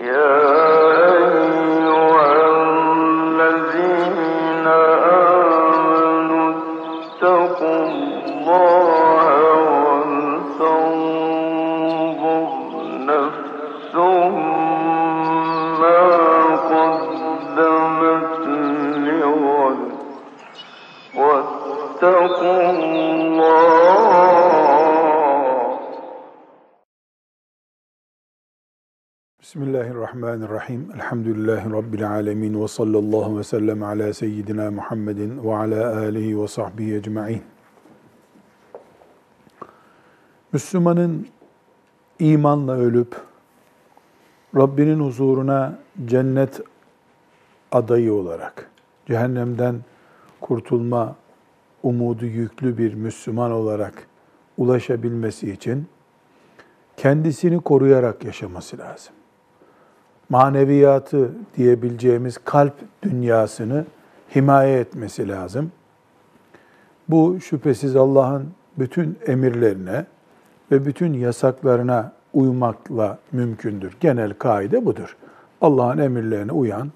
Yeah. Bismillahirrahmanirrahim. Elhamdülillahi Rabbil alemin. Ve sallallahu ve sellem ala seyyidina Muhammedin ve ala alihi ve sahbihi ecma'in. Müslümanın imanla ölüp, Rabbinin huzuruna cennet adayı olarak, cehennemden kurtulma umudu yüklü bir Müslüman olarak ulaşabilmesi için kendisini koruyarak yaşaması lazım maneviyatı diyebileceğimiz kalp dünyasını himaye etmesi lazım. Bu şüphesiz Allah'ın bütün emirlerine ve bütün yasaklarına uymakla mümkündür. Genel kaide budur. Allah'ın emirlerine uyan,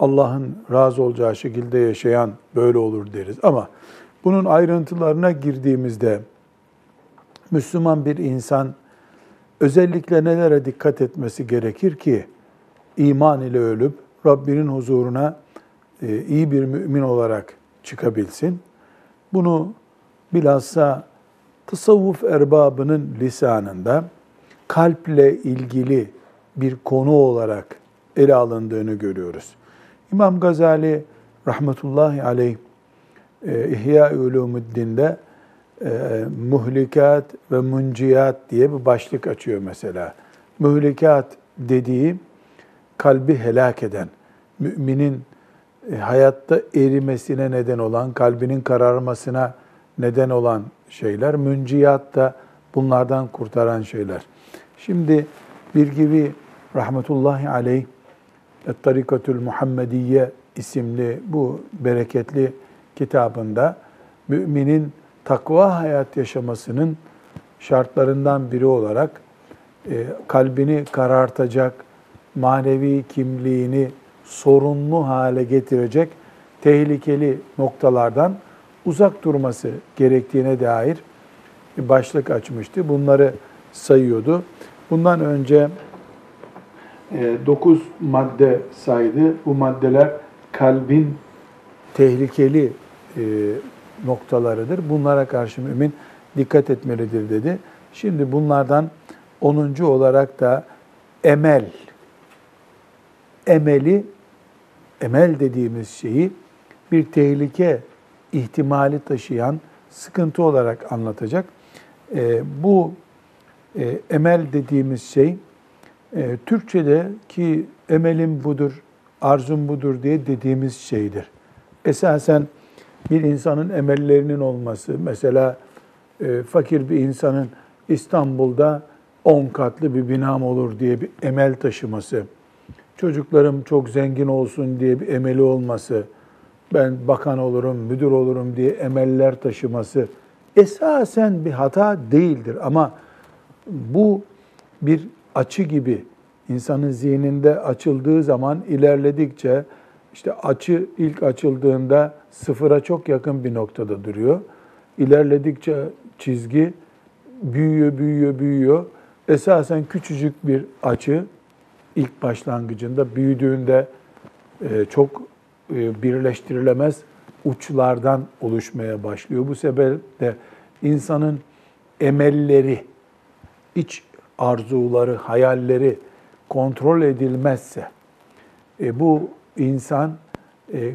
Allah'ın razı olacağı şekilde yaşayan böyle olur deriz. Ama bunun ayrıntılarına girdiğimizde Müslüman bir insan özellikle nelere dikkat etmesi gerekir ki iman ile ölüp Rabbinin huzuruna e, iyi bir mümin olarak çıkabilsin. Bunu bilhassa tasavvuf erbabının lisanında kalple ilgili bir konu olarak ele alındığını görüyoruz. İmam Gazali rahmetullahi aleyh e, İhya Ulumuddin'de e, muhlikat ve munciyat diye bir başlık açıyor mesela. Muhlikat dediği kalbi helak eden, müminin e, hayatta erimesine neden olan, kalbinin kararmasına neden olan şeyler, münciyat da bunlardan kurtaran şeyler. Şimdi bir gibi rahmetullahi aleyh Tarikatül Muhammediye isimli bu bereketli kitabında müminin takva hayat yaşamasının şartlarından biri olarak e, kalbini karartacak, manevi kimliğini sorunlu hale getirecek tehlikeli noktalardan uzak durması gerektiğine dair bir başlık açmıştı. Bunları sayıyordu. Bundan önce 9 e, madde saydı. Bu maddeler kalbin tehlikeli e, noktalarıdır. Bunlara karşı mümin dikkat etmelidir dedi. Şimdi bunlardan 10. olarak da emel emeli, emel dediğimiz şeyi bir tehlike ihtimali taşıyan sıkıntı olarak anlatacak. E, bu e, emel dediğimiz şey e, Türkçe'de ki emelim budur, arzum budur diye dediğimiz şeydir. Esasen bir insanın emellerinin olması, mesela e, fakir bir insanın İstanbul'da 10 katlı bir binam olur diye bir emel taşıması, çocuklarım çok zengin olsun diye bir emeli olması, ben bakan olurum, müdür olurum diye emeller taşıması esasen bir hata değildir. Ama bu bir açı gibi insanın zihninde açıldığı zaman ilerledikçe işte açı ilk açıldığında sıfıra çok yakın bir noktada duruyor. İlerledikçe çizgi büyüyor, büyüyor, büyüyor. Esasen küçücük bir açı ilk başlangıcında büyüdüğünde e, çok e, birleştirilemez uçlardan oluşmaya başlıyor. Bu sebeple insanın emelleri, iç arzuları, hayalleri kontrol edilmezse e, bu insan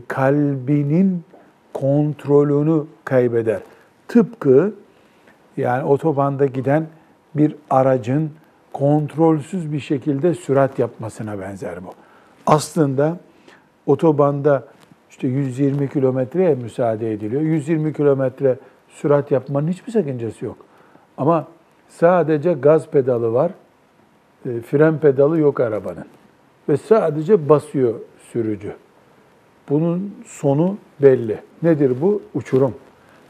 kalbinin kontrolünü kaybeder. Tıpkı yani otobanda giden bir aracın kontrolsüz bir şekilde sürat yapmasına benzer bu. Aslında otobanda işte 120 kilometreye müsaade ediliyor. 120 kilometre sürat yapmanın hiçbir sakıncası yok. Ama sadece gaz pedalı var, e, fren pedalı yok arabanın. Ve sadece basıyor sürücü. Bunun sonu belli. Nedir bu? Uçurum.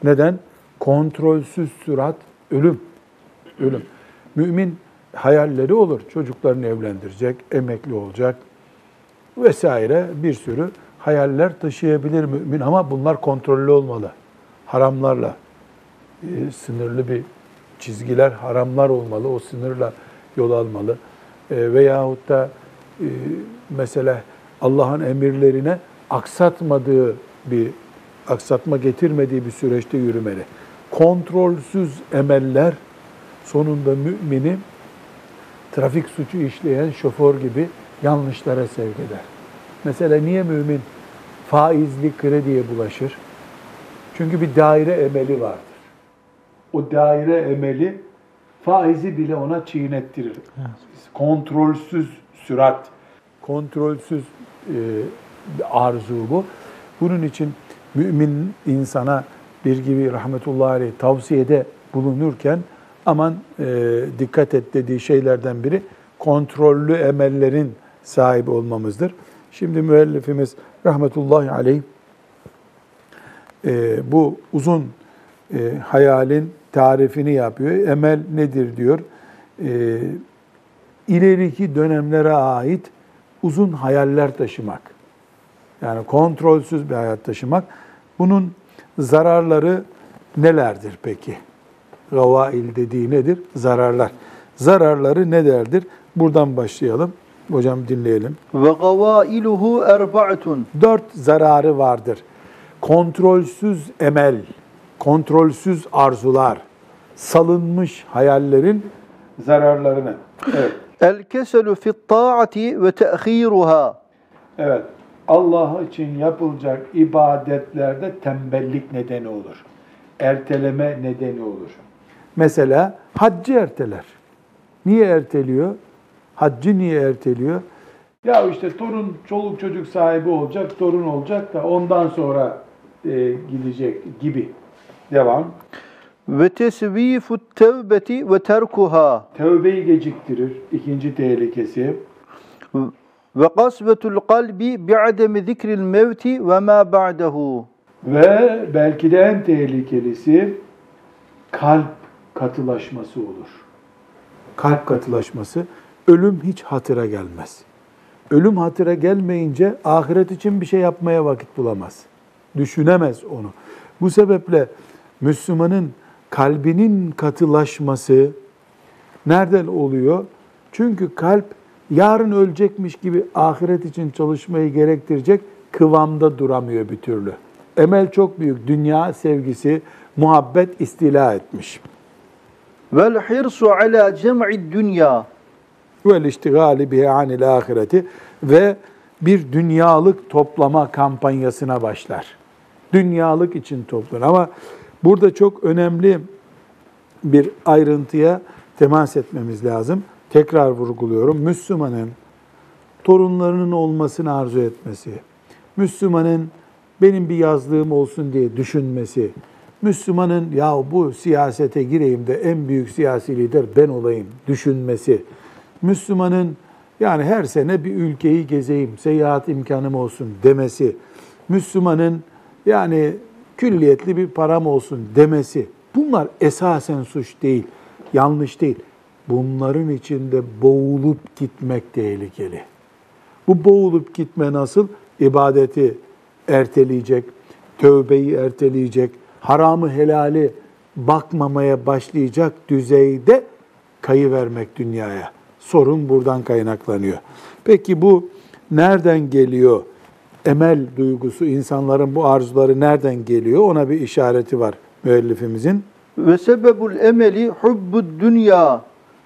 Neden? Kontrolsüz sürat ölüm. Ölüm. Mümin hayalleri olur. Çocuklarını evlendirecek, emekli olacak vesaire bir sürü hayaller taşıyabilir mümin ama bunlar kontrollü olmalı. Haramlarla e, sınırlı bir çizgiler, haramlar olmalı. O sınırla yol almalı. E, veyahut da e, mesela Allah'ın emirlerine aksatmadığı bir aksatma getirmediği bir süreçte yürümeli. Kontrolsüz emeller sonunda mümini trafik suçu işleyen şoför gibi yanlışlara sevk eder. Mesela niye mümin faizli krediye bulaşır? Çünkü bir daire emeli vardır. O daire emeli faizi bile ona çiğnettirir. Kontrolsüz sürat, kontrolsüz e, arzu bu. Bunun için mümin insana bir gibi rahmetullahi aleyh tavsiyede bulunurken aman e, dikkat et dediği şeylerden biri kontrollü emellerin sahibi olmamızdır. Şimdi müellifimiz rahmetullahi aleyh e, bu uzun e, hayalin tarifini yapıyor. Emel nedir diyor. E, ileriki dönemlere ait uzun hayaller taşımak. Yani kontrolsüz bir hayat taşımak. Bunun zararları nelerdir peki? Gavail dediği nedir? Zararlar. Zararları nelerdir? Buradan başlayalım. Hocam dinleyelim. Ve gavailuhu erba'tun. Dört zararı vardır. Kontrolsüz emel, kontrolsüz arzular, salınmış hayallerin zararlarını. Evet. El keselu fit taati ve te'khiruha. Evet. Allah için yapılacak ibadetlerde tembellik nedeni olur. Erteleme nedeni olur. Mesela haccı erteler. Niye erteliyor? Haccı niye erteliyor? Ya işte torun, çoluk çocuk sahibi olacak, torun olacak da ondan sonra e, gidecek gibi. Devam. Ve tesvifut tevbeti ve terkuha. Tevbeyi geciktirir. İkinci tehlikesi. Ve kasvetul kalbi bi'ademi zikril mevti ve ma ba'dehu. Ve belki de en tehlikelisi kalp katılaşması olur. Kalp katılaşması, ölüm hiç hatıra gelmez. Ölüm hatıra gelmeyince ahiret için bir şey yapmaya vakit bulamaz. Düşünemez onu. Bu sebeple Müslümanın kalbinin katılaşması nereden oluyor? Çünkü kalp yarın ölecekmiş gibi ahiret için çalışmayı gerektirecek kıvamda duramıyor bir türlü. Emel çok büyük. Dünya sevgisi, muhabbet istila etmiş. Vel hirsu ala cem'i dünya. Vel iştigali bihi anil ahireti ve bir dünyalık toplama kampanyasına başlar. Dünyalık için toplanır. Ama burada çok önemli bir ayrıntıya temas etmemiz lazım. Tekrar vurguluyorum. Müslümanın torunlarının olmasını arzu etmesi, Müslümanın benim bir yazlığım olsun diye düşünmesi, Müslümanın ya bu siyasete gireyim de en büyük siyasi lider ben olayım düşünmesi, Müslümanın yani her sene bir ülkeyi gezeyim, seyahat imkanım olsun demesi, Müslümanın yani külliyetli bir param olsun demesi, bunlar esasen suç değil, yanlış değil. Bunların içinde boğulup gitmek tehlikeli. Bu boğulup gitme nasıl? İbadeti erteleyecek, tövbeyi erteleyecek, haramı helali bakmamaya başlayacak düzeyde kayı vermek dünyaya. Sorun buradan kaynaklanıyor. Peki bu nereden geliyor? Emel duygusu, insanların bu arzuları nereden geliyor? Ona bir işareti var müellifimizin. Ve sebebul emeli hubbud dünya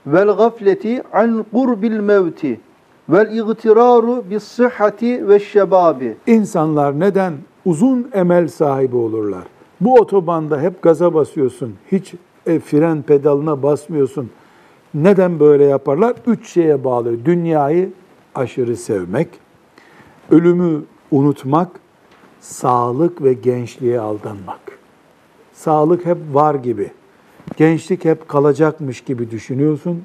vel gafleti an kurbil mevti vel igtiraru bis sıhhati ve şebabi. İnsanlar neden uzun emel sahibi olurlar? Bu otobanda hep gaza basıyorsun, hiç e, fren pedalına basmıyorsun. Neden böyle yaparlar? Üç şeye bağlı. Dünyayı aşırı sevmek, ölümü unutmak, sağlık ve gençliğe aldanmak. Sağlık hep var gibi, gençlik hep kalacakmış gibi düşünüyorsun.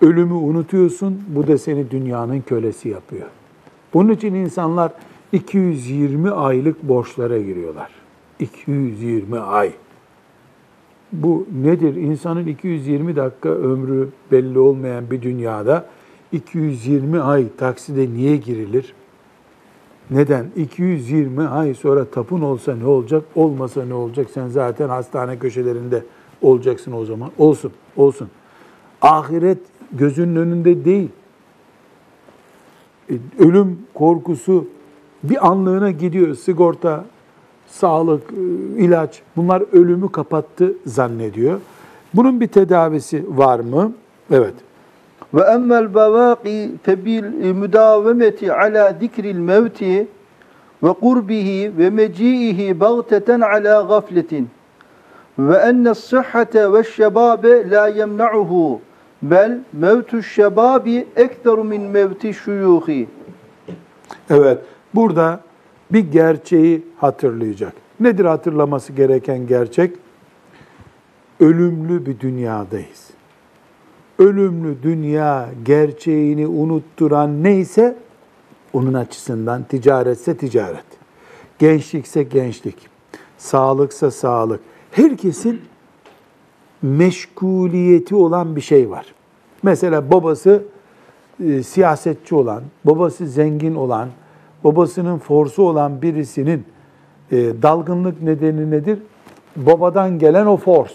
Ölümü unutuyorsun, bu da seni dünyanın kölesi yapıyor. Bunun için insanlar 220 aylık borçlara giriyorlar. 220 ay. Bu nedir? İnsanın 220 dakika ömrü belli olmayan bir dünyada 220 ay takside niye girilir? Neden? 220 ay sonra tapun olsa ne olacak, olmasa ne olacak? Sen zaten hastane köşelerinde olacaksın o zaman. Olsun, olsun. Ahiret gözünün önünde değil. E, Ölüm korkusu bir anlığına gidiyor. Sigorta, sağlık, e, ilaç bunlar ölümü kapattı zannediyor. Bunun bir tedavisi var mı? Evet. Ve emmel bevâki febil müdavemeti ala zikril mevti ve kurbihi ve meci'ihi bagteten ala gafletin ve enne sıhhate ve şebabe la yemna'uhu bel mevtu şebabi ekteru min mevti şuyuhi. Evet. Burada bir gerçeği hatırlayacak. Nedir hatırlaması gereken gerçek? Ölümlü bir dünyadayız. Ölümlü dünya gerçeğini unutturan neyse onun açısından ticaretse ticaret, gençlikse gençlik, sağlıksa sağlık. Herkesin meşguliyeti olan bir şey var. Mesela babası e, siyasetçi olan, babası zengin olan, babasının forsu olan birisinin e, dalgınlık nedeni nedir? Babadan gelen o fors.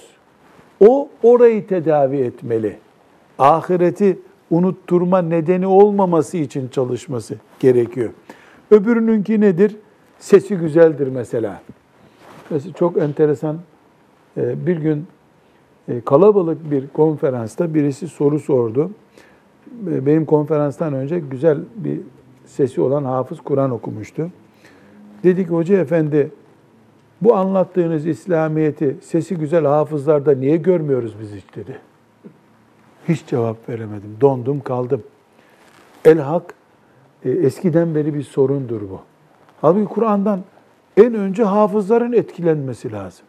O orayı tedavi etmeli. Ahireti unutturma nedeni olmaması için çalışması gerekiyor. Öbürününki nedir? Sesi güzeldir mesela. Mesela çok enteresan e, bir gün e, kalabalık bir konferansta birisi soru sordu. E, Benim konferanstan önce güzel bir sesi olan hafız Kur'an okumuştu. Dedi ki hoca efendi bu anlattığınız İslamiyet'i sesi güzel hafızlarda niye görmüyoruz biz hiç dedi. Hiç cevap veremedim. Dondum kaldım. El hak e, eskiden beri bir sorundur bu. Halbuki Kur'an'dan en önce hafızların etkilenmesi lazım.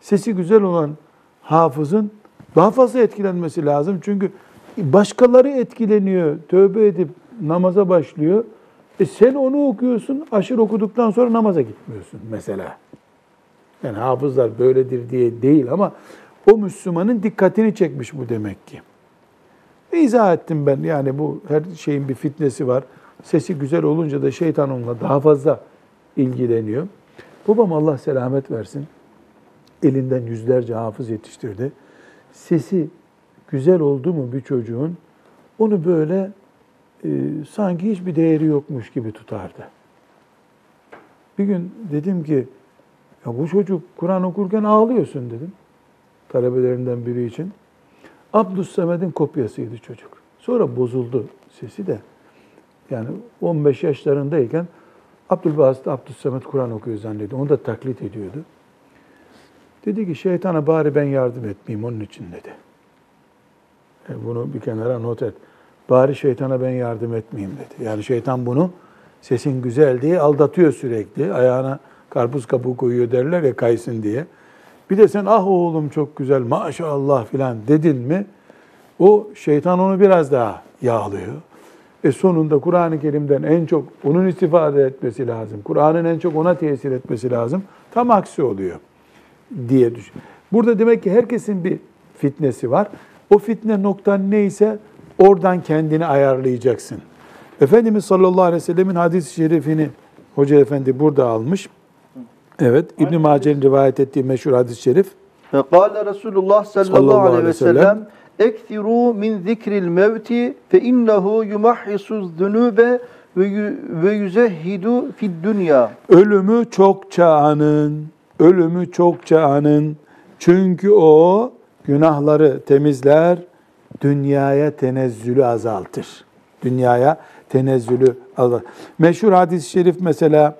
Sesi güzel olan hafızın daha fazla etkilenmesi lazım. Çünkü başkaları etkileniyor, tövbe edip namaza başlıyor. E sen onu okuyorsun, aşırı okuduktan sonra namaza gitmiyorsun mesela. Yani hafızlar böyledir diye değil ama o Müslümanın dikkatini çekmiş bu demek ki. İzah ettim ben yani bu her şeyin bir fitnesi var. Sesi güzel olunca da şeytan onunla daha fazla ilgileniyor. Babam Allah selamet versin. Elinden yüzlerce hafız yetiştirdi. Sesi güzel oldu mu bir çocuğun onu böyle e, sanki hiçbir değeri yokmuş gibi tutardı. Bir gün dedim ki ya bu çocuk Kur'an okurken ağlıyorsun dedim. Talebelerinden biri için. Abdüssamed'in kopyasıydı çocuk. Sonra bozuldu sesi de. Yani 15 yaşlarındayken Abdülbasit Abdüssamed Kur'an okuyor zannediyor. Onu da taklit ediyordu. Dedi ki şeytana bari ben yardım etmeyeyim onun için dedi. E bunu bir kenara not et. Bari şeytana ben yardım etmeyeyim dedi. Yani şeytan bunu sesin güzel diye aldatıyor sürekli. Ayağına karpuz kabuğu koyuyor derler ya kaysın diye. Bir de sen ah oğlum çok güzel maşallah filan dedin mi o şeytan onu biraz daha yağlıyor. E sonunda Kur'an-ı Kerim'den en çok onun istifade etmesi lazım. Kur'an'ın en çok ona tesir etmesi lazım. Tam aksi oluyor diye düşün. Burada demek ki herkesin bir fitnesi var. O fitne noktan neyse oradan kendini ayarlayacaksın. Efendimiz sallallahu aleyhi ve sellemin hadis-i şerifini Hoca Efendi burada almış. Evet, İbn Mace'nin rivayet ettiği meşhur hadis-i şerif. Kâle Resulullah sallallahu aleyhi ve sellem Ektiru min zikril mevti fe innehu yumahhisuz zunube ve yüzehhidu fid dünya. Ölümü çokça anın, ölümü çokça anın. Çünkü o günahları temizler, dünyaya tenezzülü azaltır. Dünyaya tenezzülü azaltır. Meşhur hadis-i şerif mesela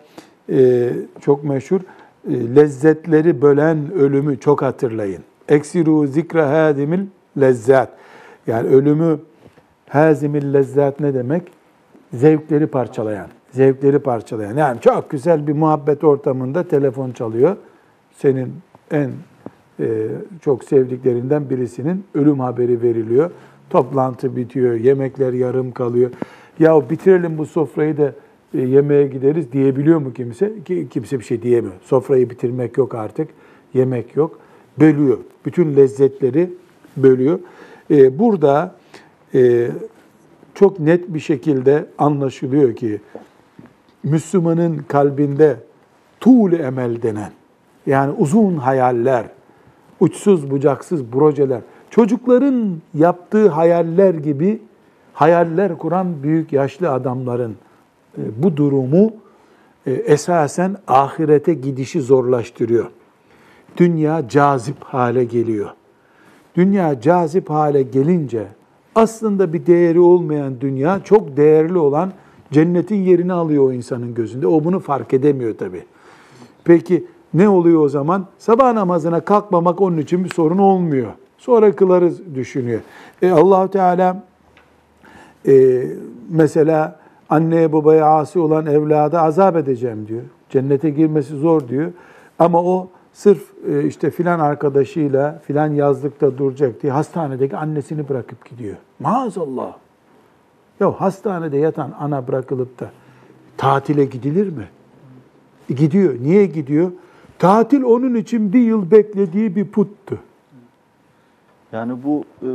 e, çok meşhur. E, lezzetleri bölen ölümü çok hatırlayın. Eksiru zikra hadimil lezzat. Yani ölümü hazimil lezzat ne demek? Zevkleri parçalayan, zevkleri parçalayan. Yani çok güzel bir muhabbet ortamında telefon çalıyor. Senin en çok sevdiklerinden birisinin ölüm haberi veriliyor. Toplantı bitiyor, yemekler yarım kalıyor. Ya bitirelim bu sofrayı da e, yemeğe gideriz diyebiliyor mu kimse? Ki, kimse bir şey diyemiyor. Sofrayı bitirmek yok artık, yemek yok. bölüyor. Bütün lezzetleri bölüyor. Ee, burada e, çok net bir şekilde anlaşılıyor ki Müslümanın kalbinde tuğlu emel denen yani uzun hayaller, uçsuz bucaksız projeler, çocukların yaptığı hayaller gibi hayaller kuran büyük yaşlı adamların e, bu durumu e, esasen ahirete gidişi zorlaştırıyor. Dünya cazip hale geliyor. Dünya cazip hale gelince aslında bir değeri olmayan dünya çok değerli olan cennetin yerini alıyor o insanın gözünde. O bunu fark edemiyor tabii. Peki ne oluyor o zaman? Sabah namazına kalkmamak onun için bir sorun olmuyor. Sonra kılarız düşünüyor. E allah Teala e, mesela anneye babaya asi olan evlada azap edeceğim diyor. Cennete girmesi zor diyor. Ama o sırf e, işte filan arkadaşıyla filan yazlıkta duracak diye hastanedeki annesini bırakıp gidiyor. Maazallah. Ya hastanede yatan ana bırakılıp da tatile gidilir mi? E, gidiyor. Niye gidiyor? Tatil onun için bir yıl beklediği bir puttu. Yani bu e,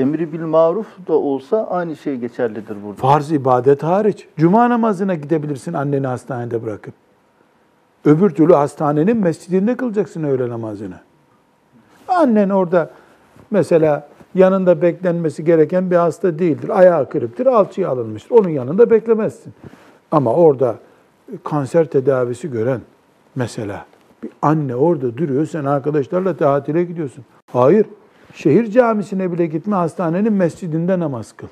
emri bil maruf da olsa aynı şey geçerlidir burada. Farz ibadet hariç. Cuma namazına gidebilirsin anneni hastanede bırakıp. Öbür türlü hastanenin mescidinde kılacaksın öğle namazını. Annen orada mesela yanında beklenmesi gereken bir hasta değildir. Ayağı kırıktır, alçıya alınmıştır. Onun yanında beklemezsin. Ama orada kanser tedavisi gören mesela bir anne orada duruyor, sen arkadaşlarla tatile gidiyorsun. Hayır, şehir camisine bile gitme, hastanenin mescidinde namaz kıl.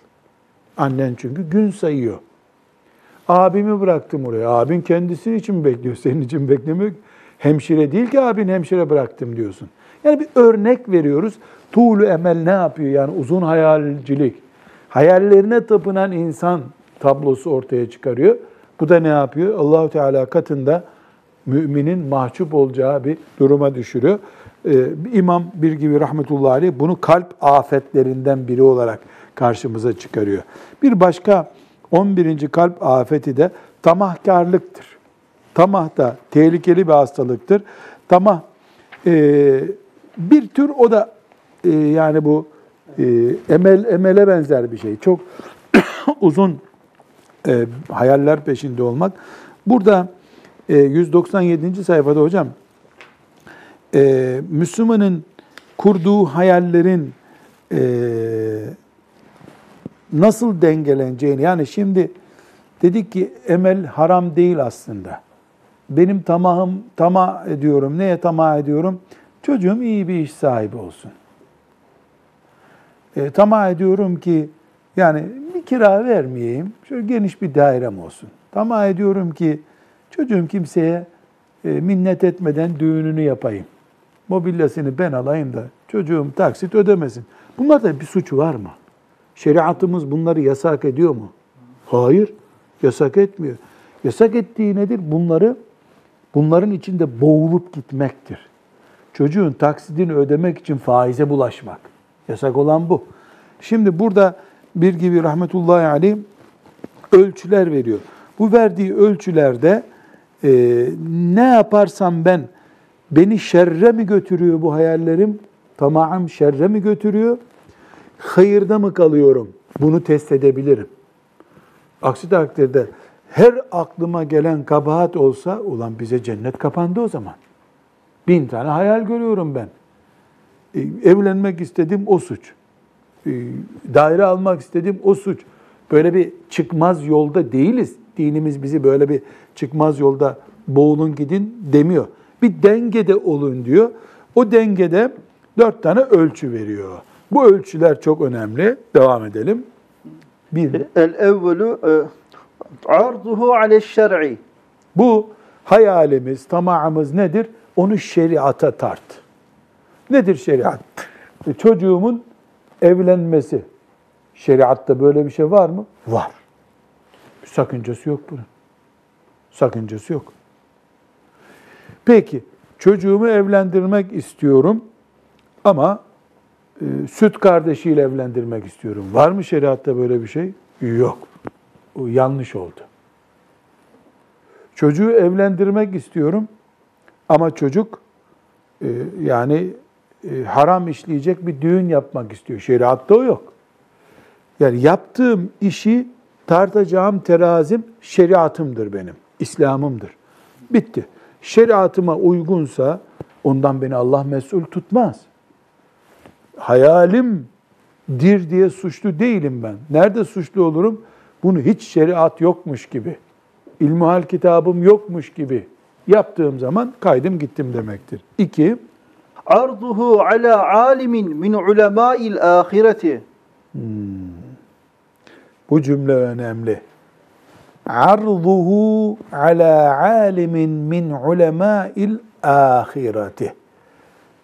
Annen çünkü gün sayıyor. Abimi bıraktım oraya. Abin kendisi için bekliyor, senin için beklemiyor. Hemşire değil ki abin hemşire bıraktım diyorsun. Yani bir örnek veriyoruz. Tuğlu emel ne yapıyor? Yani uzun hayalcilik. Hayallerine tapınan insan tablosu ortaya çıkarıyor. Bu da ne yapıyor? Allahu Teala katında müminin mahcup olacağı bir duruma düşürüyor. Ee, İmam bir gibi rahmetullahi aleyh bunu kalp afetlerinden biri olarak karşımıza çıkarıyor. Bir başka 11. kalp afeti de tamahkarlıktır. Tamah da tehlikeli bir hastalıktır. Tamah e, bir tür o da e, yani bu e, emel emele benzer bir şey. Çok uzun hayaller peşinde olmak. Burada e, 197. sayfada hocam e, Müslümanın kurduğu hayallerin e, nasıl dengeleneceğini yani şimdi dedik ki emel haram değil aslında. Benim tamahım tamah ediyorum. Neye tamah ediyorum? Çocuğum iyi bir iş sahibi olsun. E, tamah ediyorum ki yani bir kira vermeyeyim. Şöyle geniş bir dairem olsun. Tamah ediyorum ki çocuğum kimseye e, minnet etmeden düğününü yapayım. Mobilyasını ben alayım da çocuğum taksit ödemesin. Bunlarda bir suç var mı? Şeriatımız bunları yasak ediyor mu? Hayır, yasak etmiyor. Yasak ettiği nedir? Bunları bunların içinde boğulup gitmektir. Çocuğun taksidini ödemek için faize bulaşmak. Yasak olan bu. Şimdi burada bir gibi rahmetullahi aleyh ölçüler veriyor. Bu verdiği ölçülerde e, ne yaparsam ben beni şerre mi götürüyor bu hayallerim? Tamam şerre mi götürüyor? Hayırda mı kalıyorum? Bunu test edebilirim. Aksi takdirde her aklıma gelen kabahat olsa ulan bize cennet kapandı o zaman. Bin tane hayal görüyorum ben. E, evlenmek istedim o suç. E, daire almak istedim o suç. Böyle bir çıkmaz yolda değiliz. Dinimiz bizi böyle bir çıkmaz yolda boğulun gidin demiyor. Bir dengede olun diyor. O dengede dört tane ölçü veriyor. Bu ölçüler çok önemli. Devam edelim. Bir, El evvelu e, arduhu ale şer'i. bu hayalimiz, tamamımız nedir? Onu şeriata tart. Nedir şeriat? E, çocuğumun evlenmesi. Şeriatta böyle bir şey var mı? Var. Sakıncası yok bunun. Sakıncası yok. Peki, çocuğumu evlendirmek istiyorum ama e, süt kardeşiyle evlendirmek istiyorum. Var mı şeriatta böyle bir şey? Yok. O yanlış oldu. Çocuğu evlendirmek istiyorum ama çocuk e, yani e, haram işleyecek bir düğün yapmak istiyor. Şeriatta o yok. Yani yaptığım işi tartacağım terazim şeriatımdır benim, İslam'ımdır. Bitti. Şeriatıma uygunsa ondan beni Allah mesul tutmaz. Hayalimdir diye suçlu değilim ben. Nerede suçlu olurum? Bunu hiç şeriat yokmuş gibi, ilmihal kitabım yokmuş gibi yaptığım zaman kaydım gittim demektir. İki, Arduhu ala alimin min ulemâil ahireti. Bu cümle önemli. Arduhu ala alimin min ulemâil ahireti.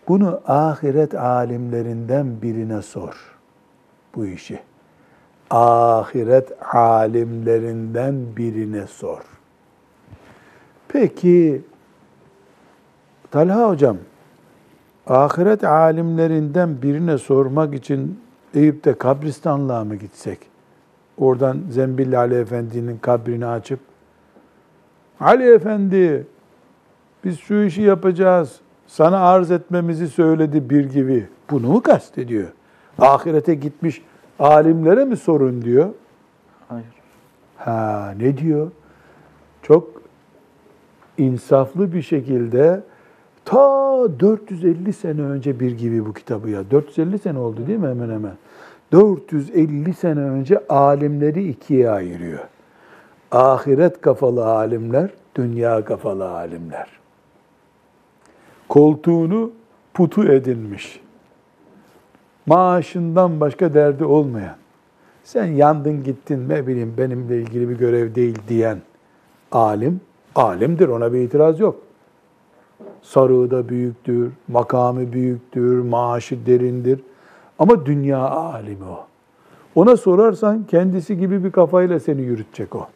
Bunu ahiret alimlerinden birine sor bu işi. Ahiret alimlerinden birine sor. Peki Talha hocam, ahiret alimlerinden birine sormak için Eyüp'te kabristanlığa mı gitsek? Oradan Zembilli Ali Efendi'nin kabrini açıp Ali Efendi biz şu işi yapacağız. Sana arz etmemizi söyledi bir gibi. Bunu mu kastediyor? Ahirete gitmiş alimlere mi sorun diyor? Hayır. Ha ne diyor? Çok insaflı bir şekilde ta 450 sene önce bir gibi bu kitabı ya. 450 sene oldu değil mi hemen hemen? 450 sene önce alimleri ikiye ayırıyor. Ahiret kafalı alimler, dünya kafalı alimler. Koltuğunu putu edinmiş. Maaşından başka derdi olmayan. Sen yandın gittin ne bileyim benimle ilgili bir görev değil diyen alim, alimdir ona bir itiraz yok. Sarığı da büyüktür, makamı büyüktür, maaşı derindir. Ama dünya alimi o. Ona sorarsan kendisi gibi bir kafayla seni yürütecek o.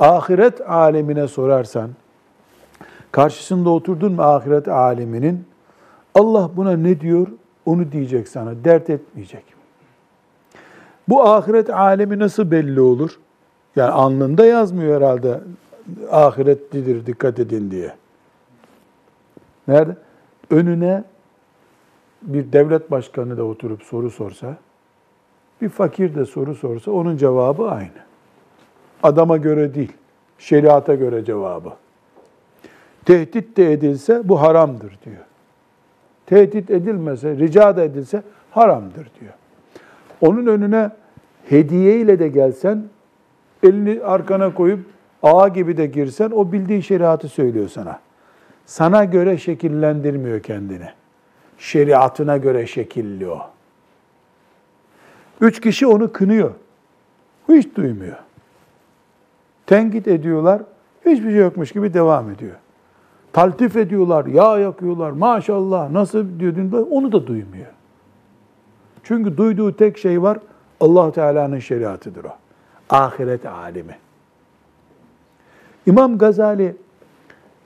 Ahiret alemine sorarsan, karşısında oturdun mu ahiret aleminin, Allah buna ne diyor onu diyecek sana, dert etmeyecek. Bu ahiret alemi nasıl belli olur? Yani alnında yazmıyor herhalde ahiretlidir dikkat edin diye. Nerede? Önüne bir devlet başkanı da oturup soru sorsa, bir fakir de soru sorsa onun cevabı aynı. Adama göre değil, şeriata göre cevabı. Tehdit de edilse bu haramdır diyor. Tehdit edilmese, rica da edilse haramdır diyor. Onun önüne hediye ile de gelsen, elini arkana koyup ağa gibi de girsen o bildiği şeriatı söylüyor sana. Sana göre şekillendirmiyor kendini. Şeriatına göre şekilli o. Üç kişi onu kınıyor. Hiç duymuyor. Tenkit ediyorlar. Hiçbir şey yokmuş gibi devam ediyor. Taltif ediyorlar, yağ yakıyorlar. Maşallah nasıl diyor, onu da duymuyor. Çünkü duyduğu tek şey var. allah Teala'nın şeriatıdır o. Ahiret alimi. İmam Gazali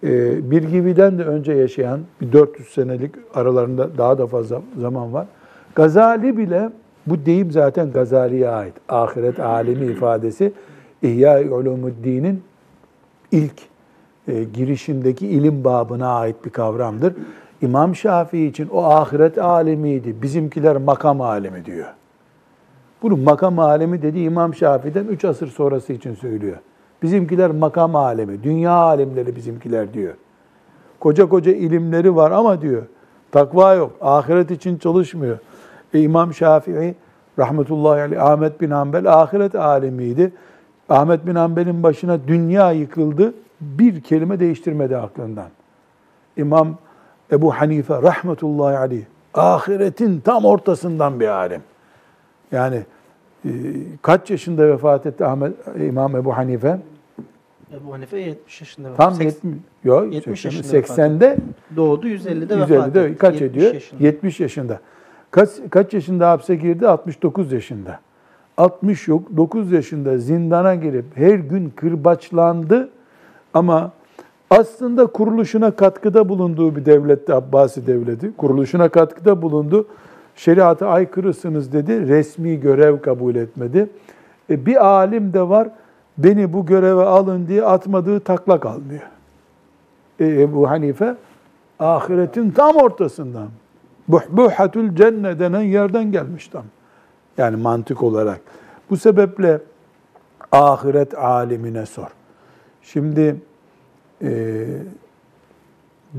bir gibiden de önce yaşayan, bir 400 senelik aralarında daha da fazla zaman var. Gazali bile, bu deyim zaten Gazali'ye ait. Ahiret alimi ifadesi İhya-i Ulumuddin'in ilk e, girişindeki ilim babına ait bir kavramdır. İmam Şafii için o ahiret alemiydi. Bizimkiler makam alemi diyor. Bunu makam alemi dediği İmam Şafii'den 3 asır sonrası için söylüyor. Bizimkiler makam alemi, dünya alimleri bizimkiler diyor. Koca koca ilimleri var ama diyor, takva yok, ahiret için çalışmıyor. E, İmam Şafii rahmetullahi aleyh, Ahmet bin Hanbel ahiret alemiydi. Ahmet bin Hanbel'in başına dünya yıkıldı, bir kelime değiştirmedi aklından. İmam Ebu Hanife rahmetullahi aleyh, ahiretin tam ortasından bir alim. Yani e, kaç yaşında vefat etti Ahmet İmam Ebu Hanife? Ebu Hanife 70 yaşında. Tam Seks- 70 yok 70 80, yaşında vefat 80'de Doğdu 150'de vefat 150'de etti. kaç 70 ediyor? yaşında. 70 yaşında. Kaç kaç yaşında hapse girdi? 69 yaşında. 69 yaşında zindana girip her gün kırbaçlandı ama aslında kuruluşuna katkıda bulunduğu bir devletti Abbasi devleti. Kuruluşuna katkıda bulundu. Şeriata aykırısınız dedi. Resmi görev kabul etmedi. E, bir alim de var. Beni bu göreve alın diye atmadığı takla kalmıyor. E, Ebu Hanife Ahiretin tam ortasından. Buhbuhatul cennet denen yerden gelmiş tam. Yani mantık olarak. Bu sebeple ahiret alimine sor. Şimdi e,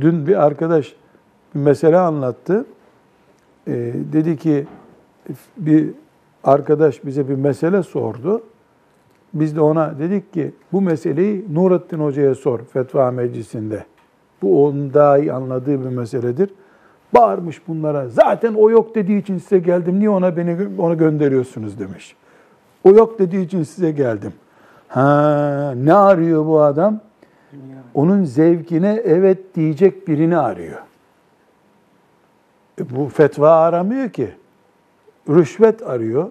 dün bir arkadaş bir mesele anlattı. E, dedi ki bir arkadaş bize bir mesele sordu. Biz de ona dedik ki bu meseleyi Nurattin Hoca'ya sor fetva meclisinde. Bu onun daha iyi anladığı bir meseledir. Bağırmış bunlara. Zaten o yok dediği için size geldim. Niye ona beni onu gönderiyorsunuz demiş. O yok dediği için size geldim. Ha, ne arıyor bu adam? Onun zevkine evet diyecek birini arıyor. E, bu fetva aramıyor ki. Rüşvet arıyor.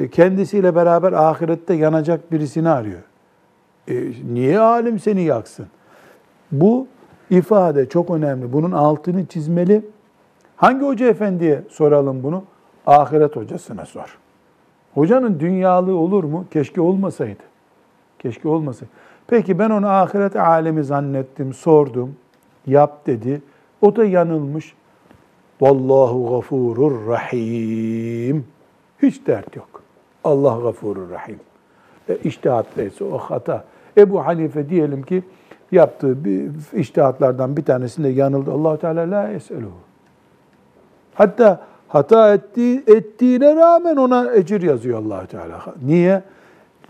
E, kendisiyle beraber ahirette yanacak birisini arıyor. E, niye alim seni yaksın? Bu ifade çok önemli. Bunun altını çizmeli. Hangi hoca efendiye soralım bunu? Ahiret hocasına sor. Hocanın dünyalığı olur mu? Keşke olmasaydı. Keşke olmasaydı. Peki ben onu ahiret alemi zannettim, sordum. Yap dedi. O da yanılmış. Vallahu gafurur rahim. Hiç dert yok. Allah gafurur rahim. E, iştihatlıysa o hata. Ebu Hanife diyelim ki yaptığı bir iştihatlardan bir tanesinde yanıldı. allah Teala la eseluhu. Hatta hata ettiği, ettiğine rağmen ona ecir yazıyor allah Teala. Niye?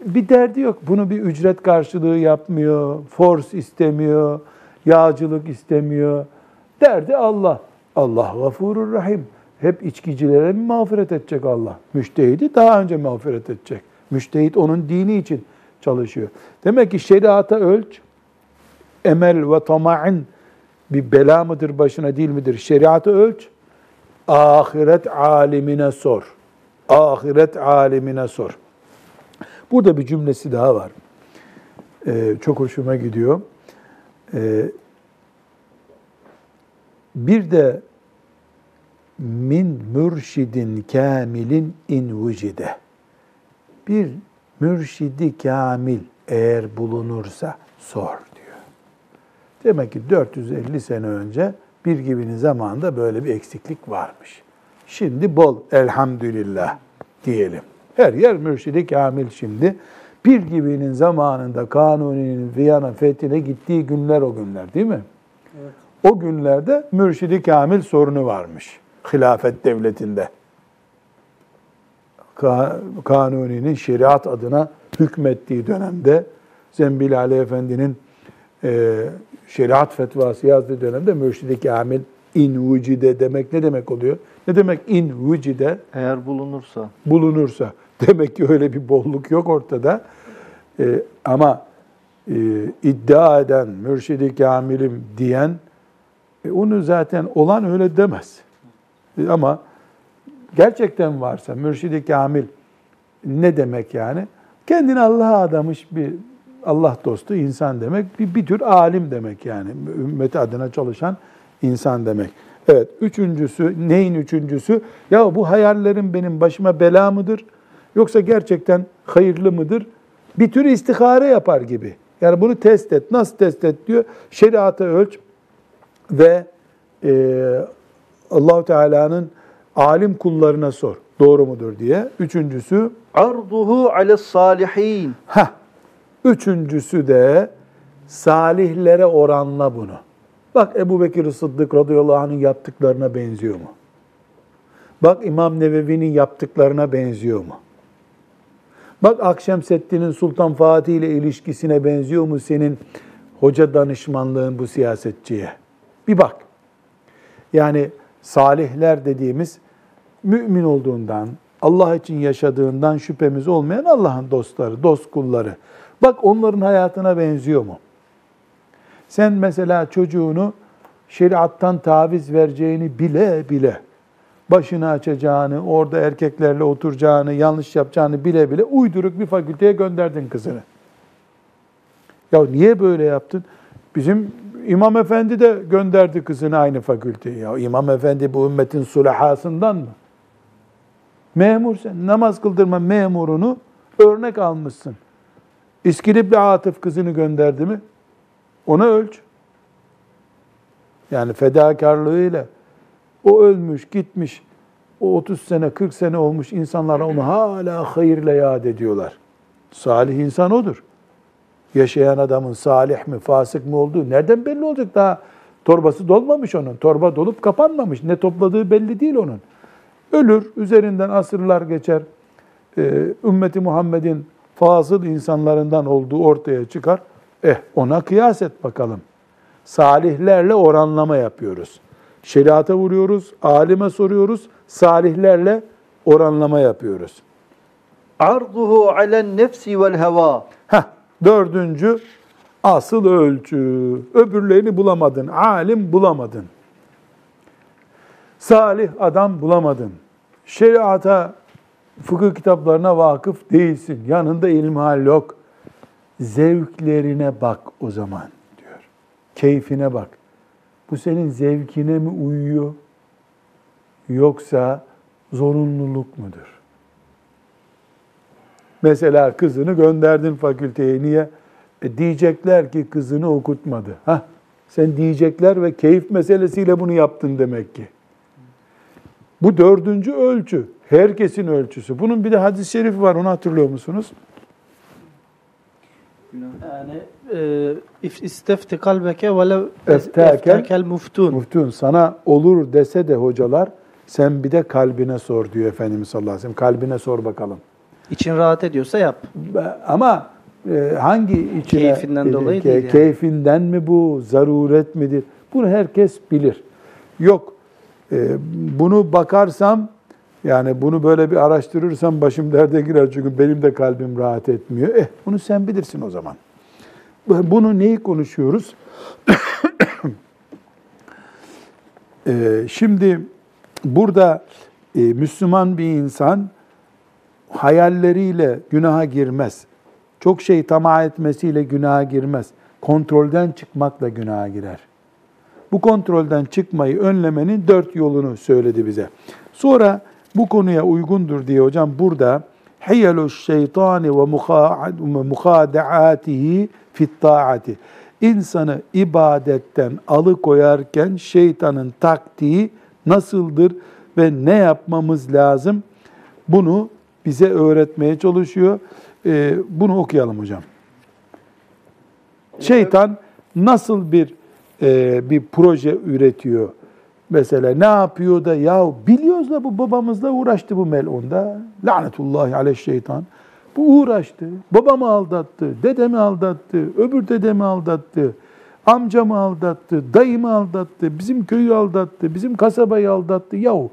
Bir derdi yok. Bunu bir ücret karşılığı yapmıyor, force istemiyor, yağcılık istemiyor. Derdi Allah. Allah gafurur rahim. Hep içkicilere mi mağfiret edecek Allah? Müştehidi daha önce mağfiret edecek. Müştehit onun dini için çalışıyor. Demek ki şeriata ölç, emel ve tama'in bir bela mıdır başına değil midir? Şeriatı ölç, ahiret alimine sor. Ahiret alimine sor. Burada bir cümlesi daha var. Ee, çok hoşuma gidiyor. Ee, bir de min mürşidin kamilin in vücide. Bir mürşidi kamil eğer bulunursa sor diyor. Demek ki 450 sene önce bir gibinin zamanında böyle bir eksiklik varmış. Şimdi bol elhamdülillah diyelim. Her yer mürşidi kamil şimdi. Bir gibinin zamanında Kanuni'nin Viyana fethine gittiği günler o günler değil mi? Evet. O günlerde mürşidi kamil sorunu varmış hilafet devletinde. Kanuni'nin şeriat adına hükmettiği dönemde Zembil Ali Efendi'nin e, şeriat fetvası yazdığı dönemde mürşidi kamil in vücide demek ne demek oluyor? Ne demek in vücide? Eğer bulunursa. Bulunursa. Demek ki öyle bir bolluk yok ortada. E, ama e, iddia eden, mürşidi kamilim diyen, e, onu zaten olan öyle demez. E, ama gerçekten varsa mürşidi kamil ne demek yani? Kendini Allah'a adamış bir Allah dostu insan demek. Bir, bir tür alim demek yani. Ümmeti adına çalışan insan demek. Evet, üçüncüsü, neyin üçüncüsü? Ya bu hayallerim benim başıma bela mıdır? Yoksa gerçekten hayırlı mıdır? Bir tür istihare yapar gibi. Yani bunu test et. Nasıl test et diyor? Şeriatı ölç ve e, Allahu Teala'nın alim kullarına sor. Doğru mudur diye. Üçüncüsü arduhu ale salihin. Ha. Üçüncüsü de salihlere oranla bunu. Bak Ebu Bekir Sıddık radıyallahu anh'ın yaptıklarına benziyor mu? Bak İmam Nevevi'nin yaptıklarına benziyor mu? Bak Akşemseddin'in Sultan Fatih ile ilişkisine benziyor mu senin hoca danışmanlığın bu siyasetçiye? Bir bak. Yani salihler dediğimiz mümin olduğundan, Allah için yaşadığından şüphemiz olmayan Allah'ın dostları, dost kulları. Bak onların hayatına benziyor mu? Sen mesela çocuğunu şeriattan taviz vereceğini bile bile, başını açacağını, orada erkeklerle oturacağını, yanlış yapacağını bile bile uyduruk bir fakülteye gönderdin kızını. Ya niye böyle yaptın? Bizim İmam Efendi de gönderdi kızını aynı fakülteye. Ya İmam Efendi bu ümmetin sulahasından mı? Memur sen namaz kıldırma memurunu örnek almışsın. İskilipli Atıf kızını gönderdi mi? Ona ölç. Yani fedakarlığıyla o ölmüş, gitmiş, o 30 sene, 40 sene olmuş insanlar onu hala hayırla yad ediyorlar. Salih insan odur. Yaşayan adamın salih mi, fasık mı olduğu nereden belli olacak daha? Torbası dolmamış onun. Torba dolup kapanmamış. Ne topladığı belli değil onun. Ölür, üzerinden asırlar geçer. Ee, ümmeti Muhammed'in fazıl insanlarından olduğu ortaya çıkar. Eh ona kıyas et bakalım. Salihlerle oranlama yapıyoruz. Şeriata vuruyoruz, alime soruyoruz, salihlerle oranlama yapıyoruz. Arduhu alen nefsi vel heva. Heh, dördüncü asıl ölçü. Öbürlerini bulamadın, alim bulamadın. Salih adam bulamadın. Şeriata, fıkıh kitaplarına vakıf değilsin. Yanında ilmihal yok. Zevklerine bak o zaman diyor. Keyfine bak. Bu senin zevkine mi uyuyor? Yoksa zorunluluk mudur? Mesela kızını gönderdin fakülteye. Niye? E diyecekler ki kızını okutmadı. Hah, sen diyecekler ve keyif meselesiyle bunu yaptın demek ki. Bu dördüncü ölçü. Herkesin ölçüsü. Bunun bir de hadis-i şerifi var. Onu hatırlıyor musunuz? Yani e, if- istefti kalbeke eftakel muftun. Muftun sana olur dese de hocalar sen bir de kalbine sor diyor Efendimiz sallallahu aleyhi ve sellem. Kalbine sor bakalım. İçin rahat ediyorsa yap. Ama e, hangi içine... Keyfinden dolayı değil yani. Keyfinden mi bu, zaruret midir? Bunu herkes bilir. Yok, e, bunu bakarsam, yani bunu böyle bir araştırırsam başım derde girer çünkü benim de kalbim rahat etmiyor. Eh, bunu sen bilirsin o zaman. Bunu neyi konuşuyoruz? E, şimdi burada e, Müslüman bir insan hayalleriyle günaha girmez. Çok şey tamah etmesiyle günaha girmez. Kontrolden çıkmakla günaha girer. Bu kontrolden çıkmayı önlemenin dört yolunu söyledi bize. Sonra bu konuya uygundur diye hocam burada hiyelu şeytani ve muhadaatihi fit taati. İnsanı ibadetten alıkoyarken şeytanın taktiği nasıldır ve ne yapmamız lazım? Bunu bize öğretmeye çalışıyor. Ee, bunu okuyalım hocam. Şeytan nasıl bir e, bir proje üretiyor? Mesela ne yapıyor da ya biliyoruz da bu babamızla uğraştı bu melunda. Lanetullahi aleyh şeytan. Bu uğraştı. Babamı aldattı, dedemi aldattı, öbür dedemi aldattı, amcamı aldattı, dayımı aldattı, bizim köyü aldattı, bizim kasabayı aldattı. Yahu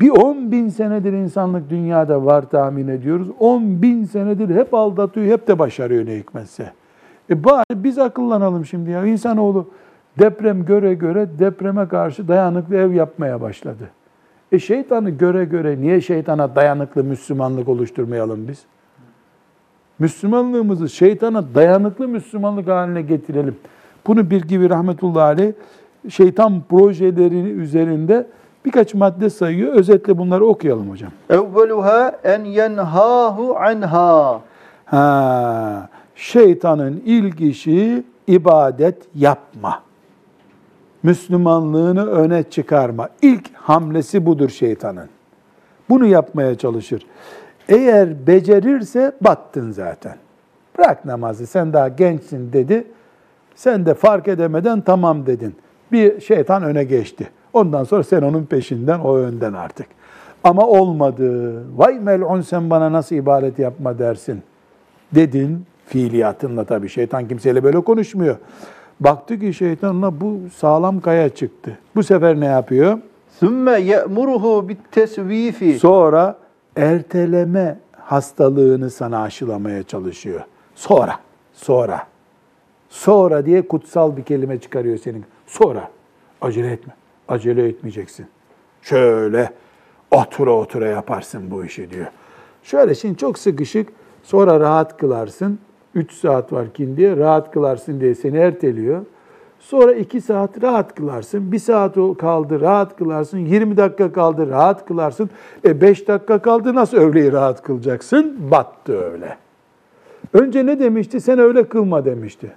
bir 10 bin senedir insanlık dünyada var tahmin ediyoruz. 10 bin senedir hep aldatıyor, hep de başarıyor ne hikmetse. E bari biz akıllanalım şimdi ya. İnsanoğlu deprem göre göre depreme karşı dayanıklı ev yapmaya başladı. E şeytanı göre göre niye şeytana dayanıklı Müslümanlık oluşturmayalım biz? Müslümanlığımızı şeytana dayanıklı Müslümanlık haline getirelim. Bunu bir gibi rahmetullahi aleyh şeytan projeleri üzerinde birkaç madde sayıyor. Özetle bunları okuyalım hocam. Evveluha en yenhahu anha. Ha, şeytanın ilk işi ibadet yapma. Müslümanlığını öne çıkarma. İlk hamlesi budur şeytanın. Bunu yapmaya çalışır. Eğer becerirse battın zaten. Bırak namazı sen daha gençsin dedi. Sen de fark edemeden tamam dedin. Bir şeytan öne geçti. Ondan sonra sen onun peşinden, o önden artık. Ama olmadı. Vay mel'un sen bana nasıl ibadet yapma dersin. Dedin fiiliyatınla tabii. Şeytan kimseyle böyle konuşmuyor. Baktı ki şeytanla bu sağlam kaya çıktı. Bu sefer ne yapıyor? Sümme ye'muruhu bit tesvifi. Sonra erteleme hastalığını sana aşılamaya çalışıyor. Sonra, sonra. Sonra diye kutsal bir kelime çıkarıyor senin. Sonra. Acele etme. Acele etmeyeceksin. Şöyle otura otura yaparsın bu işi diyor. Şöyle şimdi çok sıkışık sonra rahat kılarsın. 3 saat var diye rahat kılarsın diye seni erteliyor. Sonra 2 saat rahat kılarsın. 1 saat kaldı rahat kılarsın. 20 dakika kaldı rahat kılarsın. E 5 dakika kaldı nasıl öğleyi rahat kılacaksın? Battı öyle. Önce ne demişti? Sen öyle kılma demişti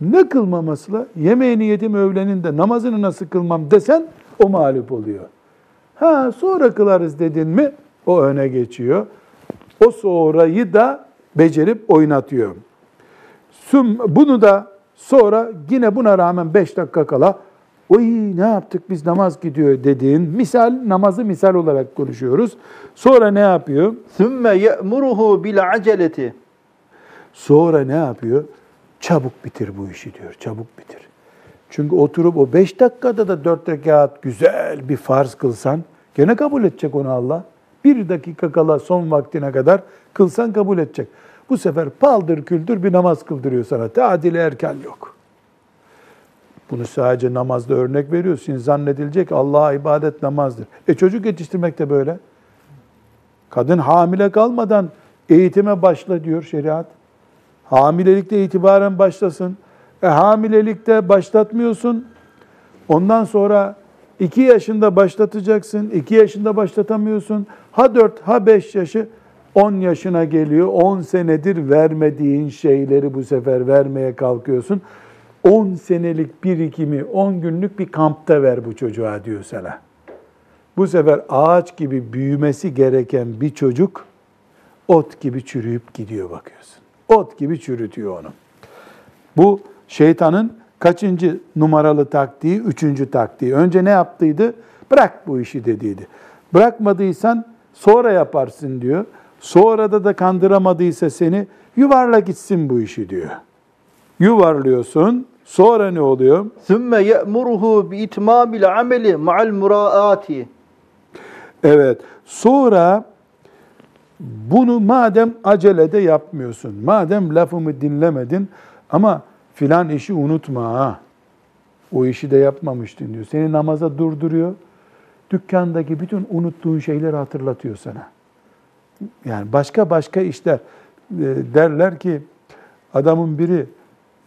ne kılmamasıyla yemeğini yedim öğleninde namazını nasıl kılmam desen o mağlup oluyor. Ha sonra kılarız dedin mi o öne geçiyor. O sonrayı da becerip oynatıyor. Bunu da sonra yine buna rağmen 5 dakika kala oy ne yaptık biz namaz gidiyor dediğin misal namazı misal olarak konuşuyoruz. Sonra ne yapıyor? Sümme ye'muruhu bil aceleti. Sonra ne yapıyor? Çabuk bitir bu işi diyor. Çabuk bitir. Çünkü oturup o beş dakikada da dört rekat güzel bir farz kılsan gene kabul edecek onu Allah. Bir dakika kala son vaktine kadar kılsan kabul edecek. Bu sefer paldır küldür bir namaz kıldırıyor sana. Tadili erken yok. Bunu sadece namazda örnek veriyorsun. Zannedilecek Allah'a ibadet namazdır. E çocuk yetiştirmek de böyle. Kadın hamile kalmadan eğitime başla diyor şeriat. Hamilelikte itibaren başlasın. E hamilelikte başlatmıyorsun. Ondan sonra iki yaşında başlatacaksın. iki yaşında başlatamıyorsun. Ha dört ha beş yaşı 10 yaşına geliyor. 10 senedir vermediğin şeyleri bu sefer vermeye kalkıyorsun. 10 senelik birikimi 10 günlük bir kampta ver bu çocuğa diyor sana. Bu sefer ağaç gibi büyümesi gereken bir çocuk ot gibi çürüyüp gidiyor bakıyorsun ot gibi çürütüyor onu. Bu şeytanın kaçıncı numaralı taktiği? Üçüncü taktiği. Önce ne yaptıydı? Bırak bu işi dediydi. Bırakmadıysan sonra yaparsın diyor. Sonra da da kandıramadıysa seni yuvarla gitsin bu işi diyor. Yuvarlıyorsun. Sonra ne oluyor? Sümme ye'muruhu bi itmamil ameli ma'al muraati. Evet. Sonra bunu madem acelede yapmıyorsun, madem lafımı dinlemedin ama filan işi unutma ha. O işi de yapmamıştın diyor. Seni namaza durduruyor. Dükkandaki bütün unuttuğun şeyleri hatırlatıyor sana. Yani başka başka işler e, derler ki adamın biri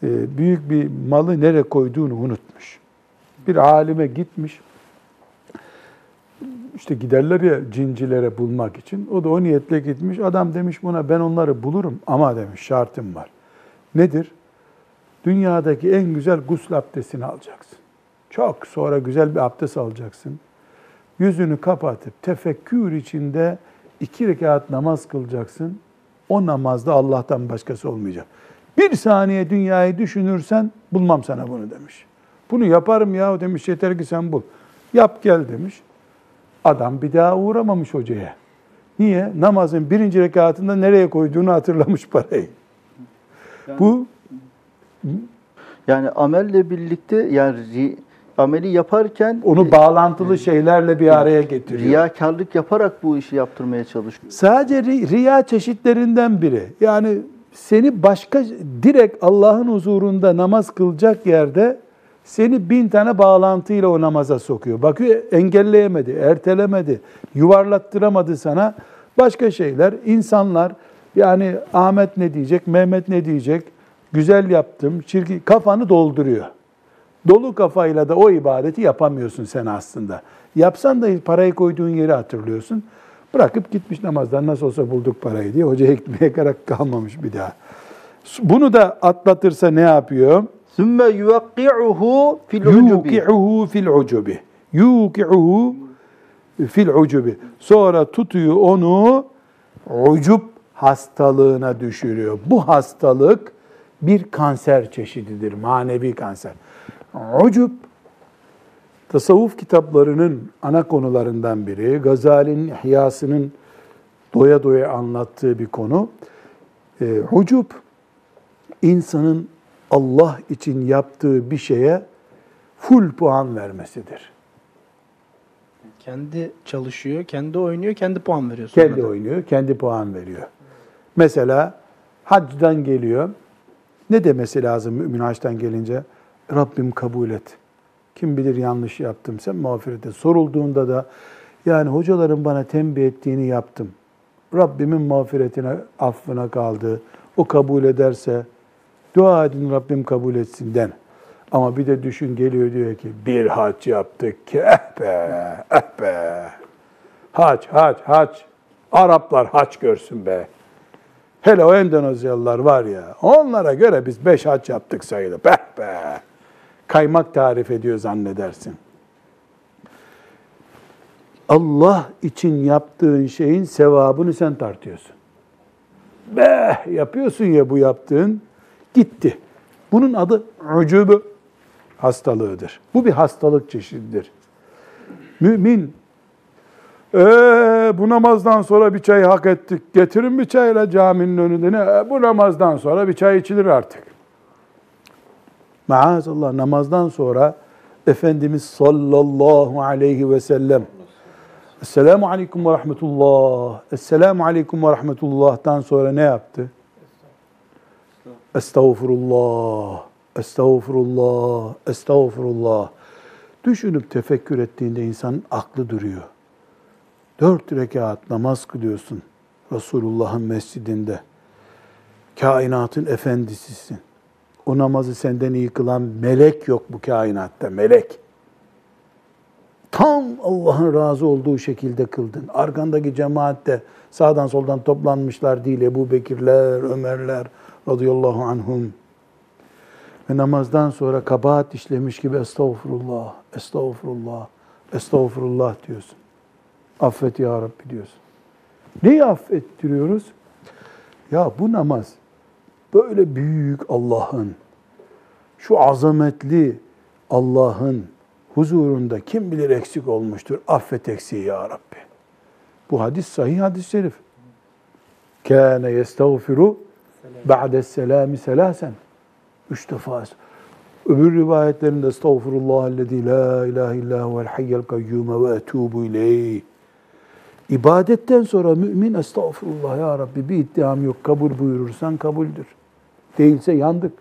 e, büyük bir malı nereye koyduğunu unutmuş. Bir alime gitmiş. İşte giderler ya cincilere bulmak için. O da o niyetle gitmiş. Adam demiş buna ben onları bulurum ama demiş şartım var. Nedir? Dünyadaki en güzel gusül abdestini alacaksın. Çok sonra güzel bir abdest alacaksın. Yüzünü kapatıp tefekkür içinde iki rekat namaz kılacaksın. O namazda Allah'tan başkası olmayacak. Bir saniye dünyayı düşünürsen bulmam sana bunu demiş. Bunu yaparım ya demiş yeter ki sen bul. Yap gel demiş. Adam bir daha uğramamış hocaya. Niye? Namazın birinci rekatında nereye koyduğunu hatırlamış parayı. Bu Yani amelle birlikte yani ameli yaparken onu bağlantılı şeylerle bir araya getiriyor. riyakarlık yaparak bu işi yaptırmaya çalışıyor. Sadece ri- riya çeşitlerinden biri. Yani seni başka direkt Allah'ın huzurunda namaz kılacak yerde seni bin tane bağlantıyla o namaza sokuyor. Bakıyor engelleyemedi, ertelemedi, yuvarlattıramadı sana. Başka şeyler, insanlar yani Ahmet ne diyecek, Mehmet ne diyecek, güzel yaptım, çirkin, kafanı dolduruyor. Dolu kafayla da o ibadeti yapamıyorsun sen aslında. Yapsan da parayı koyduğun yeri hatırlıyorsun. Bırakıp gitmiş namazdan nasıl olsa bulduk parayı diye hocaya gitmeye gerek kalmamış bir daha. Bunu da atlatırsa ne yapıyor? Sümme yuvakki'uhu fil ucubi. Yuki'uhu fil ucubi. Yuki'uhu fil ucubi. Sonra tutuyor onu ucub hastalığına düşürüyor. Bu hastalık bir kanser çeşididir, manevi kanser. Ucub, tasavvuf kitaplarının ana konularından biri, Gazali'nin İhyası'nın doya doya anlattığı bir konu. E, ucub, insanın Allah için yaptığı bir şeye full puan vermesidir. Kendi çalışıyor, kendi oynuyor, kendi puan veriyor. Kendi sonra da. oynuyor, kendi puan veriyor. Mesela hacdan geliyor. Ne demesi lazım mümin haçtan gelince? Rabbim kabul et. Kim bilir yanlış yaptım, sen mağfiret et. Sorulduğunda da yani hocaların bana tembih ettiğini yaptım. Rabbimin mağfiretine, affına kaldı. O kabul ederse dua edin Rabbim kabul etsin den. Ama bir de düşün geliyor diyor ki bir hac yaptık ki eh be, eh be. Hac, hac, hac. Araplar hac görsün be. Hele o Endonezyalılar var ya, onlara göre biz beş haç yaptık sayılır. Be be. Kaymak tarif ediyor zannedersin. Allah için yaptığın şeyin sevabını sen tartıyorsun. Be yapıyorsun ya bu yaptığın gitti. Bunun adı ucubu hastalığıdır. Bu bir hastalık çeşididir. Mümin ee, bu namazdan sonra bir çay hak ettik. Getirin bir çayla caminin önünde. Ne? Bu namazdan sonra bir çay içilir artık. Maazallah namazdan sonra Efendimiz sallallahu aleyhi ve sellem Esselamu aleyküm ve rahmetullah. Esselamu aleyküm ve rahmetullah'tan sonra ne yaptı? Estağfurullah, estağfurullah, estağfurullah. Düşünüp tefekkür ettiğinde insanın aklı duruyor. Dört rekat namaz kılıyorsun Resulullah'ın mescidinde. Kainatın efendisisin. O namazı senden iyi kılan melek yok bu kainatta, melek. Tam Allah'ın razı olduğu şekilde kıldın. Arkandaki cemaat de sağdan soldan toplanmışlar değil. Ebu Bekirler, Ömerler radıyallahu anhum. Ve namazdan sonra kabahat işlemiş gibi estağfurullah, estağfurullah, estağfurullah diyorsun. Affet ya Rabbi diyorsun. Neyi affettiriyoruz? Ya bu namaz böyle büyük Allah'ın, şu azametli Allah'ın huzurunda kim bilir eksik olmuştur. Affet eksiği ya Rabbi. Bu hadis sahih hadis-i şerif. Kâne yestağfiru ba'de selâmi selâsen. Üç defa. Öbür rivayetlerinde estağfurullah ellezî la ilahe illa huvel hayyel kayyume ve etûbu ileyh. İbadetten sonra mümin estağfurullah ya Rabbi bir iddiam yok kabul buyurursan kabuldür. Değilse yandık.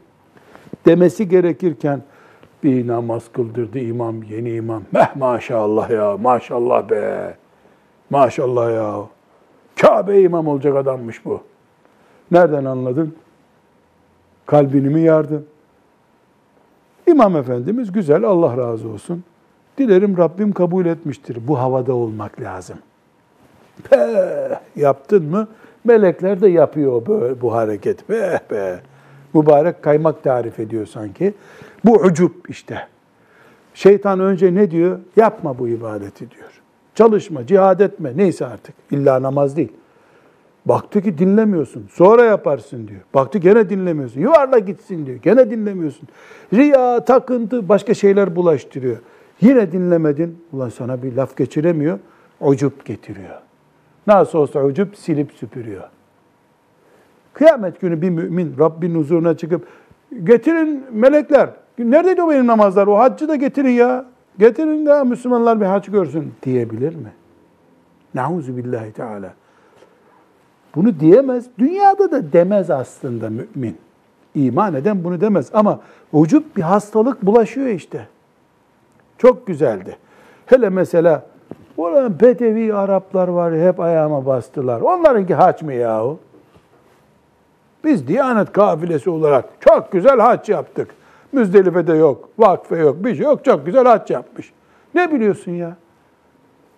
Demesi gerekirken bir namaz kıldırdı imam, yeni imam. Meh maşallah ya, maşallah be. Maşallah ya. Kabe imam olacak adammış bu. Nereden anladın? Kalbini mi yardın? İmam Efendimiz güzel, Allah razı olsun. Dilerim Rabbim kabul etmiştir. Bu havada olmak lazım. Peh, yaptın mı? Melekler de yapıyor böyle bu hareket. Be be. Mübarek kaymak tarif ediyor sanki. Bu ucup işte. Şeytan önce ne diyor? Yapma bu ibadeti diyor. Çalışma, cihad etme. Neyse artık. İlla namaz değil. Baktı ki dinlemiyorsun. Sonra yaparsın diyor. Baktı gene dinlemiyorsun. Yuvarla gitsin diyor. Gene dinlemiyorsun. Riya, takıntı, başka şeyler bulaştırıyor. Yine dinlemedin. Ulan sana bir laf geçiremiyor. Ucup getiriyor. Nasıl olsa ucup silip süpürüyor. Kıyamet günü bir mümin Rabbin huzuruna çıkıp getirin melekler. Neredeydi o benim namazlar? O haccı da getirin ya. Getirin de Müslümanlar bir hac görsün diyebilir mi? Nauzu billahi teala. Bunu diyemez. Dünyada da demez aslında mümin. İman eden bunu demez. Ama ucup bir hastalık bulaşıyor işte. Çok güzeldi. Hele mesela Ulan Bedevi Araplar var hep ayağıma bastılar. Onlarınki haç mı yahu? Biz Diyanet kafilesi olarak çok güzel haç yaptık. Müzdelife'de yok, vakfe yok, bir şey yok. Çok güzel haç yapmış. Ne biliyorsun ya?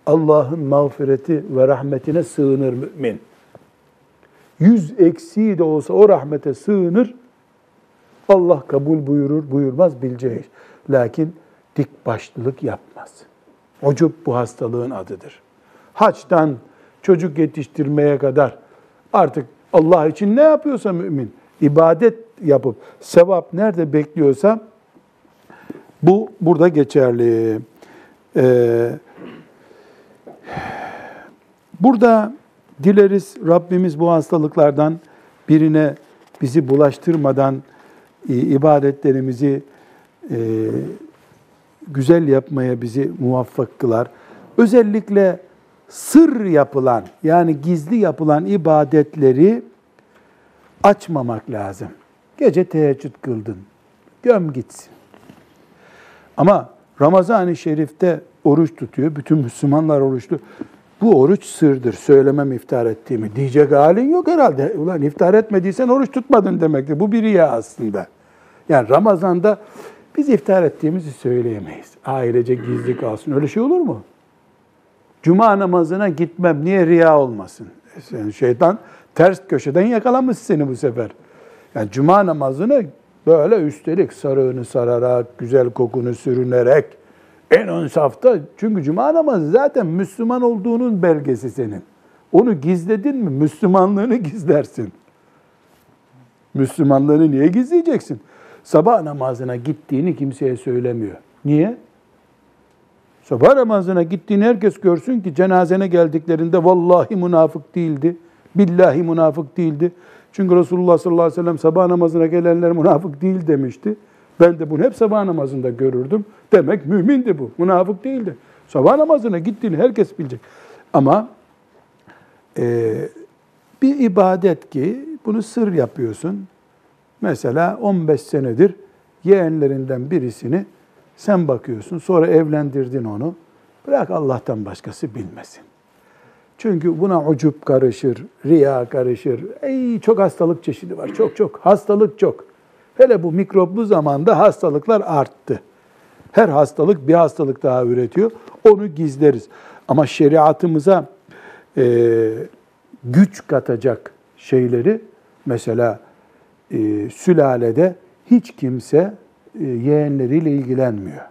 Allah'ın mağfireti ve rahmetine sığınır mümin. Yüz eksiği de olsa o rahmete sığınır. Allah kabul buyurur, buyurmaz bileceğiz. Lakin dik başlılık yapmaz. Ucup bu hastalığın adıdır. Haçtan çocuk yetiştirmeye kadar artık Allah için ne yapıyorsa mümin, ibadet yapıp sevap nerede bekliyorsa bu burada geçerli. Ee, burada dileriz Rabbimiz bu hastalıklardan birine bizi bulaştırmadan e, ibadetlerimizi e, güzel yapmaya bizi muvaffak kılar. Özellikle sır yapılan yani gizli yapılan ibadetleri açmamak lazım. Gece teheccüd kıldın. Göm gitsin. Ama Ramazan-ı Şerif'te oruç tutuyor. Bütün Müslümanlar oruçlu. Bu oruç sırdır. Söylemem iftar ettiğimi. Diyecek halin yok herhalde. Ulan iftar etmediysen oruç tutmadın demektir. Bu bir riya aslında. Yani Ramazan'da biz iftar ettiğimizi söyleyemeyiz. Ailece gizli kalsın. Öyle şey olur mu? Cuma namazına gitmem. Niye riya olmasın? Yani şeytan ters köşeden yakalamış seni bu sefer. Yani cuma namazını böyle üstelik sarığını sararak, güzel kokunu sürünerek, en ön safta. Çünkü cuma namazı zaten Müslüman olduğunun belgesi senin. Onu gizledin mi Müslümanlığını gizlersin. Müslümanlığını niye gizleyeceksin? Sabah namazına gittiğini kimseye söylemiyor. Niye? Sabah namazına gittiğini herkes görsün ki cenazene geldiklerinde vallahi münafık değildi. Billahi münafık değildi. Çünkü Resulullah sallallahu aleyhi ve sellem sabah namazına gelenler münafık değil demişti. Ben de bunu hep sabah namazında görürdüm. Demek mümindi bu. Münafık değildi. Sabah namazına gittiğini herkes bilecek. Ama e, bir ibadet ki bunu sır yapıyorsun. Mesela 15 senedir yeğenlerinden birisini sen bakıyorsun. Sonra evlendirdin onu. Bırak Allah'tan başkası bilmesin. Çünkü buna ucup karışır, riya karışır. Ey çok hastalık çeşidi var. Çok çok. Hastalık çok. Hele bu mikroplu zamanda hastalıklar arttı. Her hastalık bir hastalık daha üretiyor. Onu gizleriz. Ama şeriatımıza e, güç katacak şeyleri mesela e, sülalede hiç kimse e, yeğenleriyle ilgilenmiyor.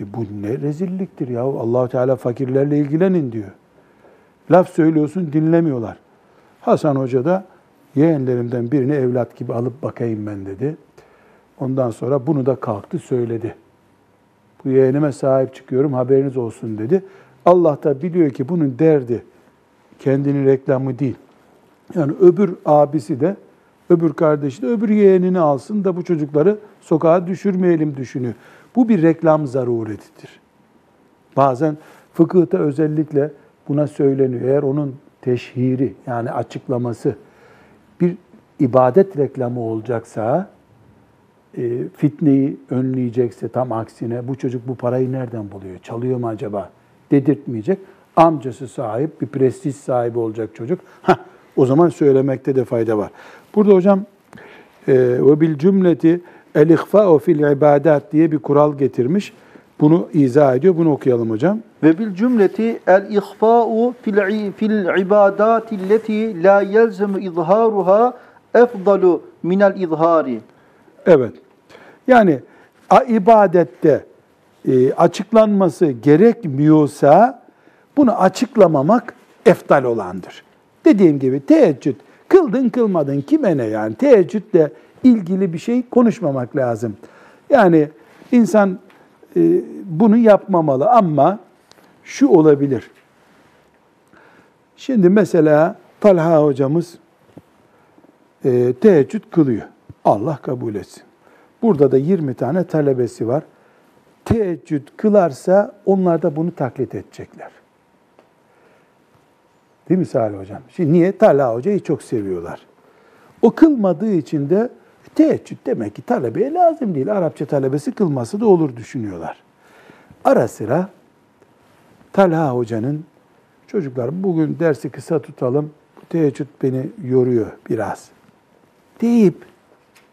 E bu ne rezilliktir ya. Allahu Teala fakirlerle ilgilenin diyor. Laf söylüyorsun dinlemiyorlar. Hasan Hoca da yeğenlerimden birini evlat gibi alıp bakayım ben dedi. Ondan sonra bunu da kalktı söyledi. Bu yeğenime sahip çıkıyorum haberiniz olsun dedi. Allah da biliyor ki bunun derdi kendini reklamı değil. Yani öbür abisi de öbür kardeşi de öbür yeğenini alsın da bu çocukları sokağa düşürmeyelim düşünüyor. Bu bir reklam zaruretidir. Bazen fıkıhta özellikle buna söyleniyor. Eğer onun teşhiri yani açıklaması ibadet reklamı olacaksa, e, fitneyi önleyecekse tam aksine bu çocuk bu parayı nereden buluyor, çalıyor mu acaba dedirtmeyecek. Amcası sahip, bir prestij sahibi olacak çocuk. Hah, o zaman söylemekte de fayda var. Burada hocam e, ve bil cümleti el ihfa'u fil ibadat diye bir kural getirmiş. Bunu izah ediyor. Bunu okuyalım hocam. Ve bil cümleti el ihfa'u fil fil ibadati la yelzemu izharuha efdalu minel izhari. Evet. Yani ibadette e, açıklanması gerekmiyorsa bunu açıklamamak eftal olandır. Dediğim gibi teheccüd kıldın kılmadın kime ne yani teheccüdle ilgili bir şey konuşmamak lazım. Yani insan e, bunu yapmamalı ama şu olabilir. Şimdi mesela Talha hocamız e, teheccüd kılıyor. Allah kabul etsin. Burada da 20 tane talebesi var. Teheccüd kılarsa onlar da bunu taklit edecekler. Değil mi Salih Hocam? Şimdi niye? Talha Hoca'yı çok seviyorlar. O kılmadığı için de teheccüd demek ki talebeye lazım değil. Arapça talebesi kılması da olur düşünüyorlar. Ara sıra Talha Hoca'nın çocuklar bugün dersi kısa tutalım, teheccüd beni yoruyor biraz deyip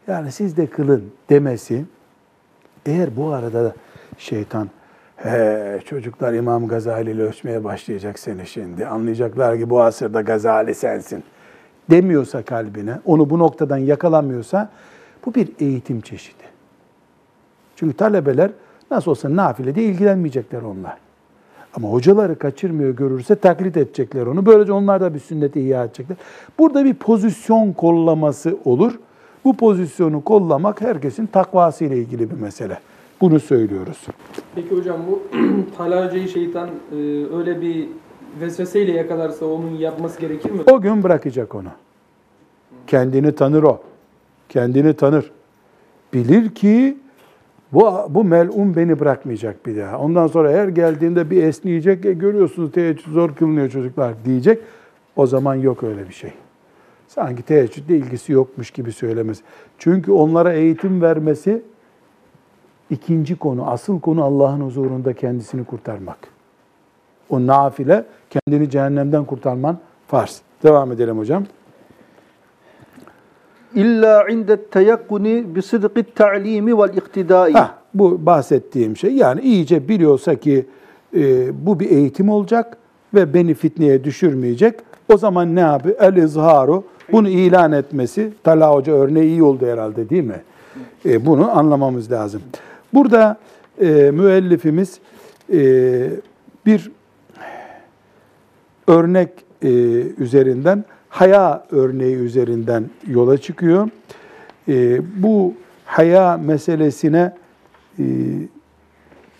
yani siz de kılın demesi eğer bu arada şeytan he çocuklar İmam Gazali ile ölçmeye başlayacak seni şimdi anlayacaklar ki bu asırda Gazali sensin demiyorsa kalbine onu bu noktadan yakalamıyorsa bu bir eğitim çeşidi. Çünkü talebeler nasıl olsa nafilede ilgilenmeyecekler onlar. Ama hocaları kaçırmıyor görürse taklit edecekler onu. Böylece onlar da bir sünneti ihya edecekler. Burada bir pozisyon kollaması olur. Bu pozisyonu kollamak herkesin takvası ile ilgili bir mesele. Bunu söylüyoruz. Peki hocam bu Talha Hoca'yı şeytan e, öyle bir vesveseyle yakalarsa onun yapması gerekir mi? O gün bırakacak onu. Kendini tanır o. Kendini tanır. Bilir ki bu, bu melun beni bırakmayacak bir daha. Ondan sonra her geldiğinde bir esneyecek. E, görüyorsunuz teheccüd zor kılınıyor çocuklar diyecek. O zaman yok öyle bir şey. Sanki teheccüdle ilgisi yokmuş gibi söylemez. Çünkü onlara eğitim vermesi ikinci konu. Asıl konu Allah'ın huzurunda kendisini kurtarmak. O nafile kendini cehennemden kurtarman farz. Devam edelim hocam. İlla inde teyakkuni bi sıdkı ta'limi vel iktidai. Bu bahsettiğim şey yani iyice biliyorsa ki e, bu bir eğitim olacak ve beni fitneye düşürmeyecek. O zaman ne yapıyor? El izharu bunu ilan etmesi. Talha Hoca örneği iyi oldu herhalde değil mi? E, bunu anlamamız lazım. Burada e, müellifimiz e, bir örnek e, üzerinden, haya örneği üzerinden yola çıkıyor. E, bu haya meselesine e,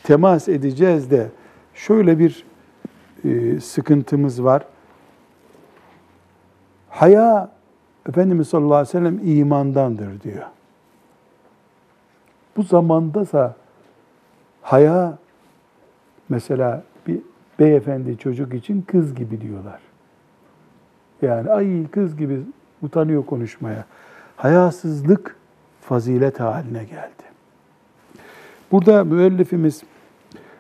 temas edeceğiz de şöyle bir e, sıkıntımız var. Haya Efendimiz sallallahu aleyhi ve sellem imandandır diyor. Bu zamandasa haya mesela bir beyefendi çocuk için kız gibi diyorlar. Yani ay kız gibi utanıyor konuşmaya. Hayasızlık fazilet haline geldi. Burada müellifimiz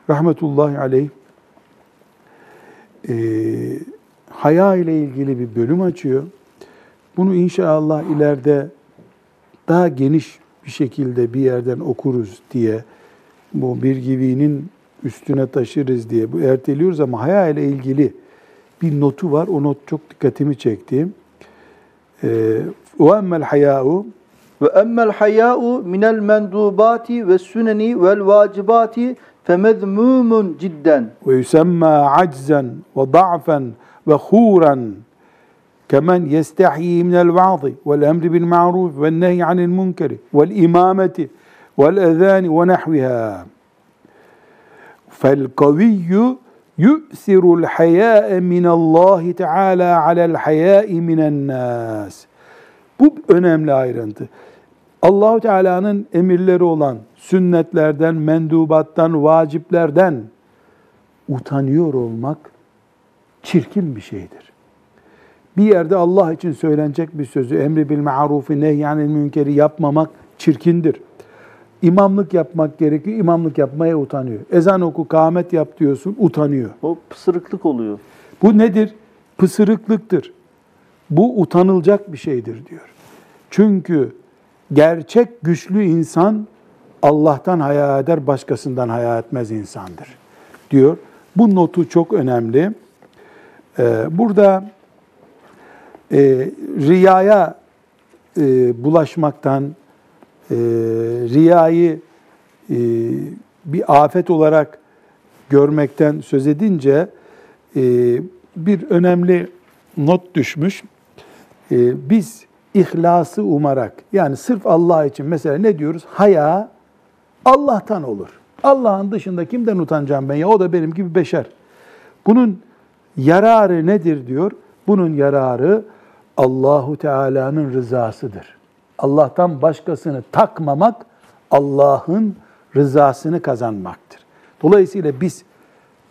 rahmetullahi aleyh e, haya ile ilgili bir bölüm açıyor. Bunu inşallah ileride daha geniş bir şekilde bir yerden okuruz diye bu bir givinin üstüne taşırız diye bu erteliyoruz ama haya ile ilgili bir notu var. O not çok dikkatimi çekti. وَاَمَّا الْحَيَاءُ Ve emmel haya'u minel mendubati ve süneni vel vacibati femezmumun cidden. ويسمى عجزا وضعفا وخورا كمن يستحيي من الوعظ والامر بالمعروف والنهي عن المنكر والامامه والاذان ونحوها فالقوي yu'sirul hayâ'e minallahi teâlâ alel hayâ'i minennâs. Bu önemli ayrıntı. Allahu Teala'nın emirleri olan sünnetlerden, mendubattan, vaciplerden utanıyor olmak çirkin bir şeydir. Bir yerde Allah için söylenecek bir sözü, emri bil marufi, nehyanil münkeri yapmamak çirkindir. İmamlık yapmak gerekiyor, imamlık yapmaya utanıyor. Ezan oku, kâhmet yap diyorsun, utanıyor. O pısırıklık oluyor. Bu nedir? Pısırıklıktır. Bu utanılacak bir şeydir diyor. Çünkü gerçek güçlü insan Allah'tan haya eder, başkasından haya etmez insandır diyor. Bu notu çok önemli. Ee, burada e, riyaya e, bulaşmaktan, e, riyayı e, bir afet olarak görmekten söz edince e, bir önemli not düşmüş. E, biz ihlası umarak yani sırf Allah için mesela ne diyoruz? Haya Allah'tan olur. Allah'ın dışında kimden utanacağım ben ya o da benim gibi beşer. Bunun yararı nedir diyor? Bunun yararı Allahu Teala'nın rızasıdır. Allah'tan başkasını takmamak Allah'ın rızasını kazanmaktır. Dolayısıyla biz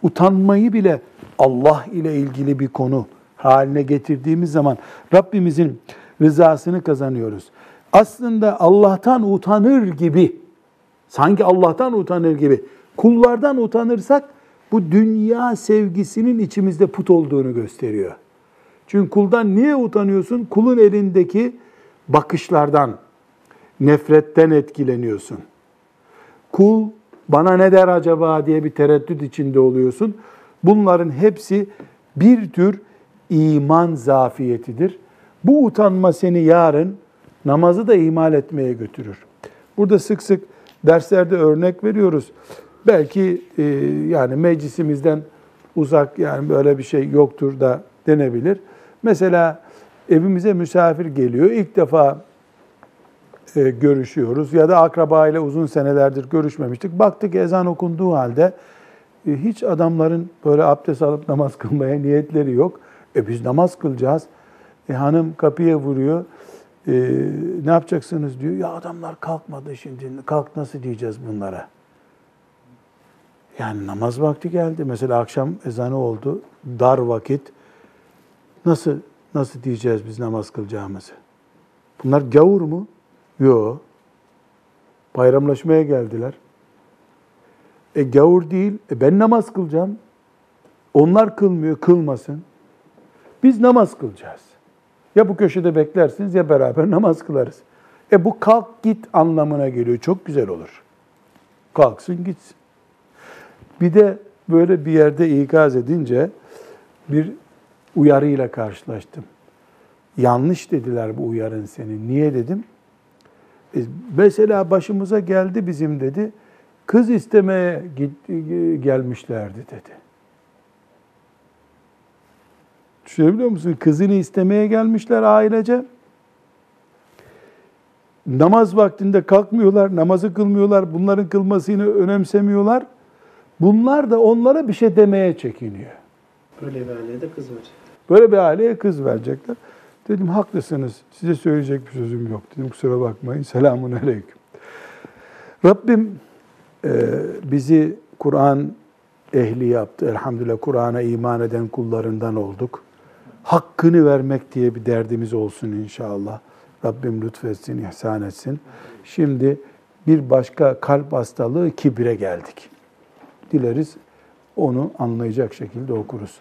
utanmayı bile Allah ile ilgili bir konu haline getirdiğimiz zaman Rabbimizin rızasını kazanıyoruz. Aslında Allah'tan utanır gibi, sanki Allah'tan utanır gibi kullardan utanırsak bu dünya sevgisinin içimizde put olduğunu gösteriyor. Çünkü kuldan niye utanıyorsun? Kulun elindeki bakışlardan, nefretten etkileniyorsun. Kul bana ne der acaba diye bir tereddüt içinde oluyorsun. Bunların hepsi bir tür iman zafiyetidir. Bu utanma seni yarın namazı da ihmal etmeye götürür. Burada sık sık derslerde örnek veriyoruz. Belki e, yani meclisimizden uzak yani böyle bir şey yoktur da denebilir. Mesela evimize misafir geliyor. İlk defa e, görüşüyoruz ya da akraba ile uzun senelerdir görüşmemiştik. Baktık ezan okunduğu halde e, hiç adamların böyle abdest alıp namaz kılmaya niyetleri yok. E biz namaz kılacağız. E, hanım kapıya vuruyor. E, ne yapacaksınız diyor. Ya adamlar kalkmadı şimdi. Kalk nasıl diyeceğiz bunlara? Yani namaz vakti geldi. Mesela akşam ezanı oldu. Dar vakit. Nasıl nasıl diyeceğiz biz namaz kılacağımızı? Bunlar gavur mu? Yok. Bayramlaşmaya geldiler. E gavur değil. E ben namaz kılacağım. Onlar kılmıyor, kılmasın. Biz namaz kılacağız. Ya bu köşede beklersiniz ya beraber namaz kılarız. E bu kalk git anlamına geliyor. Çok güzel olur. Kalksın gitsin. Bir de böyle bir yerde ikaz edince bir uyarıyla karşılaştım. Yanlış dediler bu uyarın senin. Niye dedim? E, mesela başımıza geldi bizim dedi. Kız istemeye gitti, gelmişlerdi dedi. Düşünebiliyor musun? Kızını istemeye gelmişler ailece. Namaz vaktinde kalkmıyorlar, namazı kılmıyorlar, bunların kılmasını önemsemiyorlar. Bunlar da onlara bir şey demeye çekiniyor. Böyle bir aileye de kız verecek. Böyle bir aileye kız verecekler. Dedim haklısınız. Size söyleyecek bir sözüm yok. Dedim kusura bakmayın. Selamun aleyküm. Rabbim e, bizi Kur'an ehli yaptı. Elhamdülillah Kur'an'a iman eden kullarından olduk. Hakkını vermek diye bir derdimiz olsun inşallah. Rabbim lütfetsin, ihsan etsin. Şimdi bir başka kalp hastalığı kibre geldik. Dileriz onu anlayacak şekilde okuruz.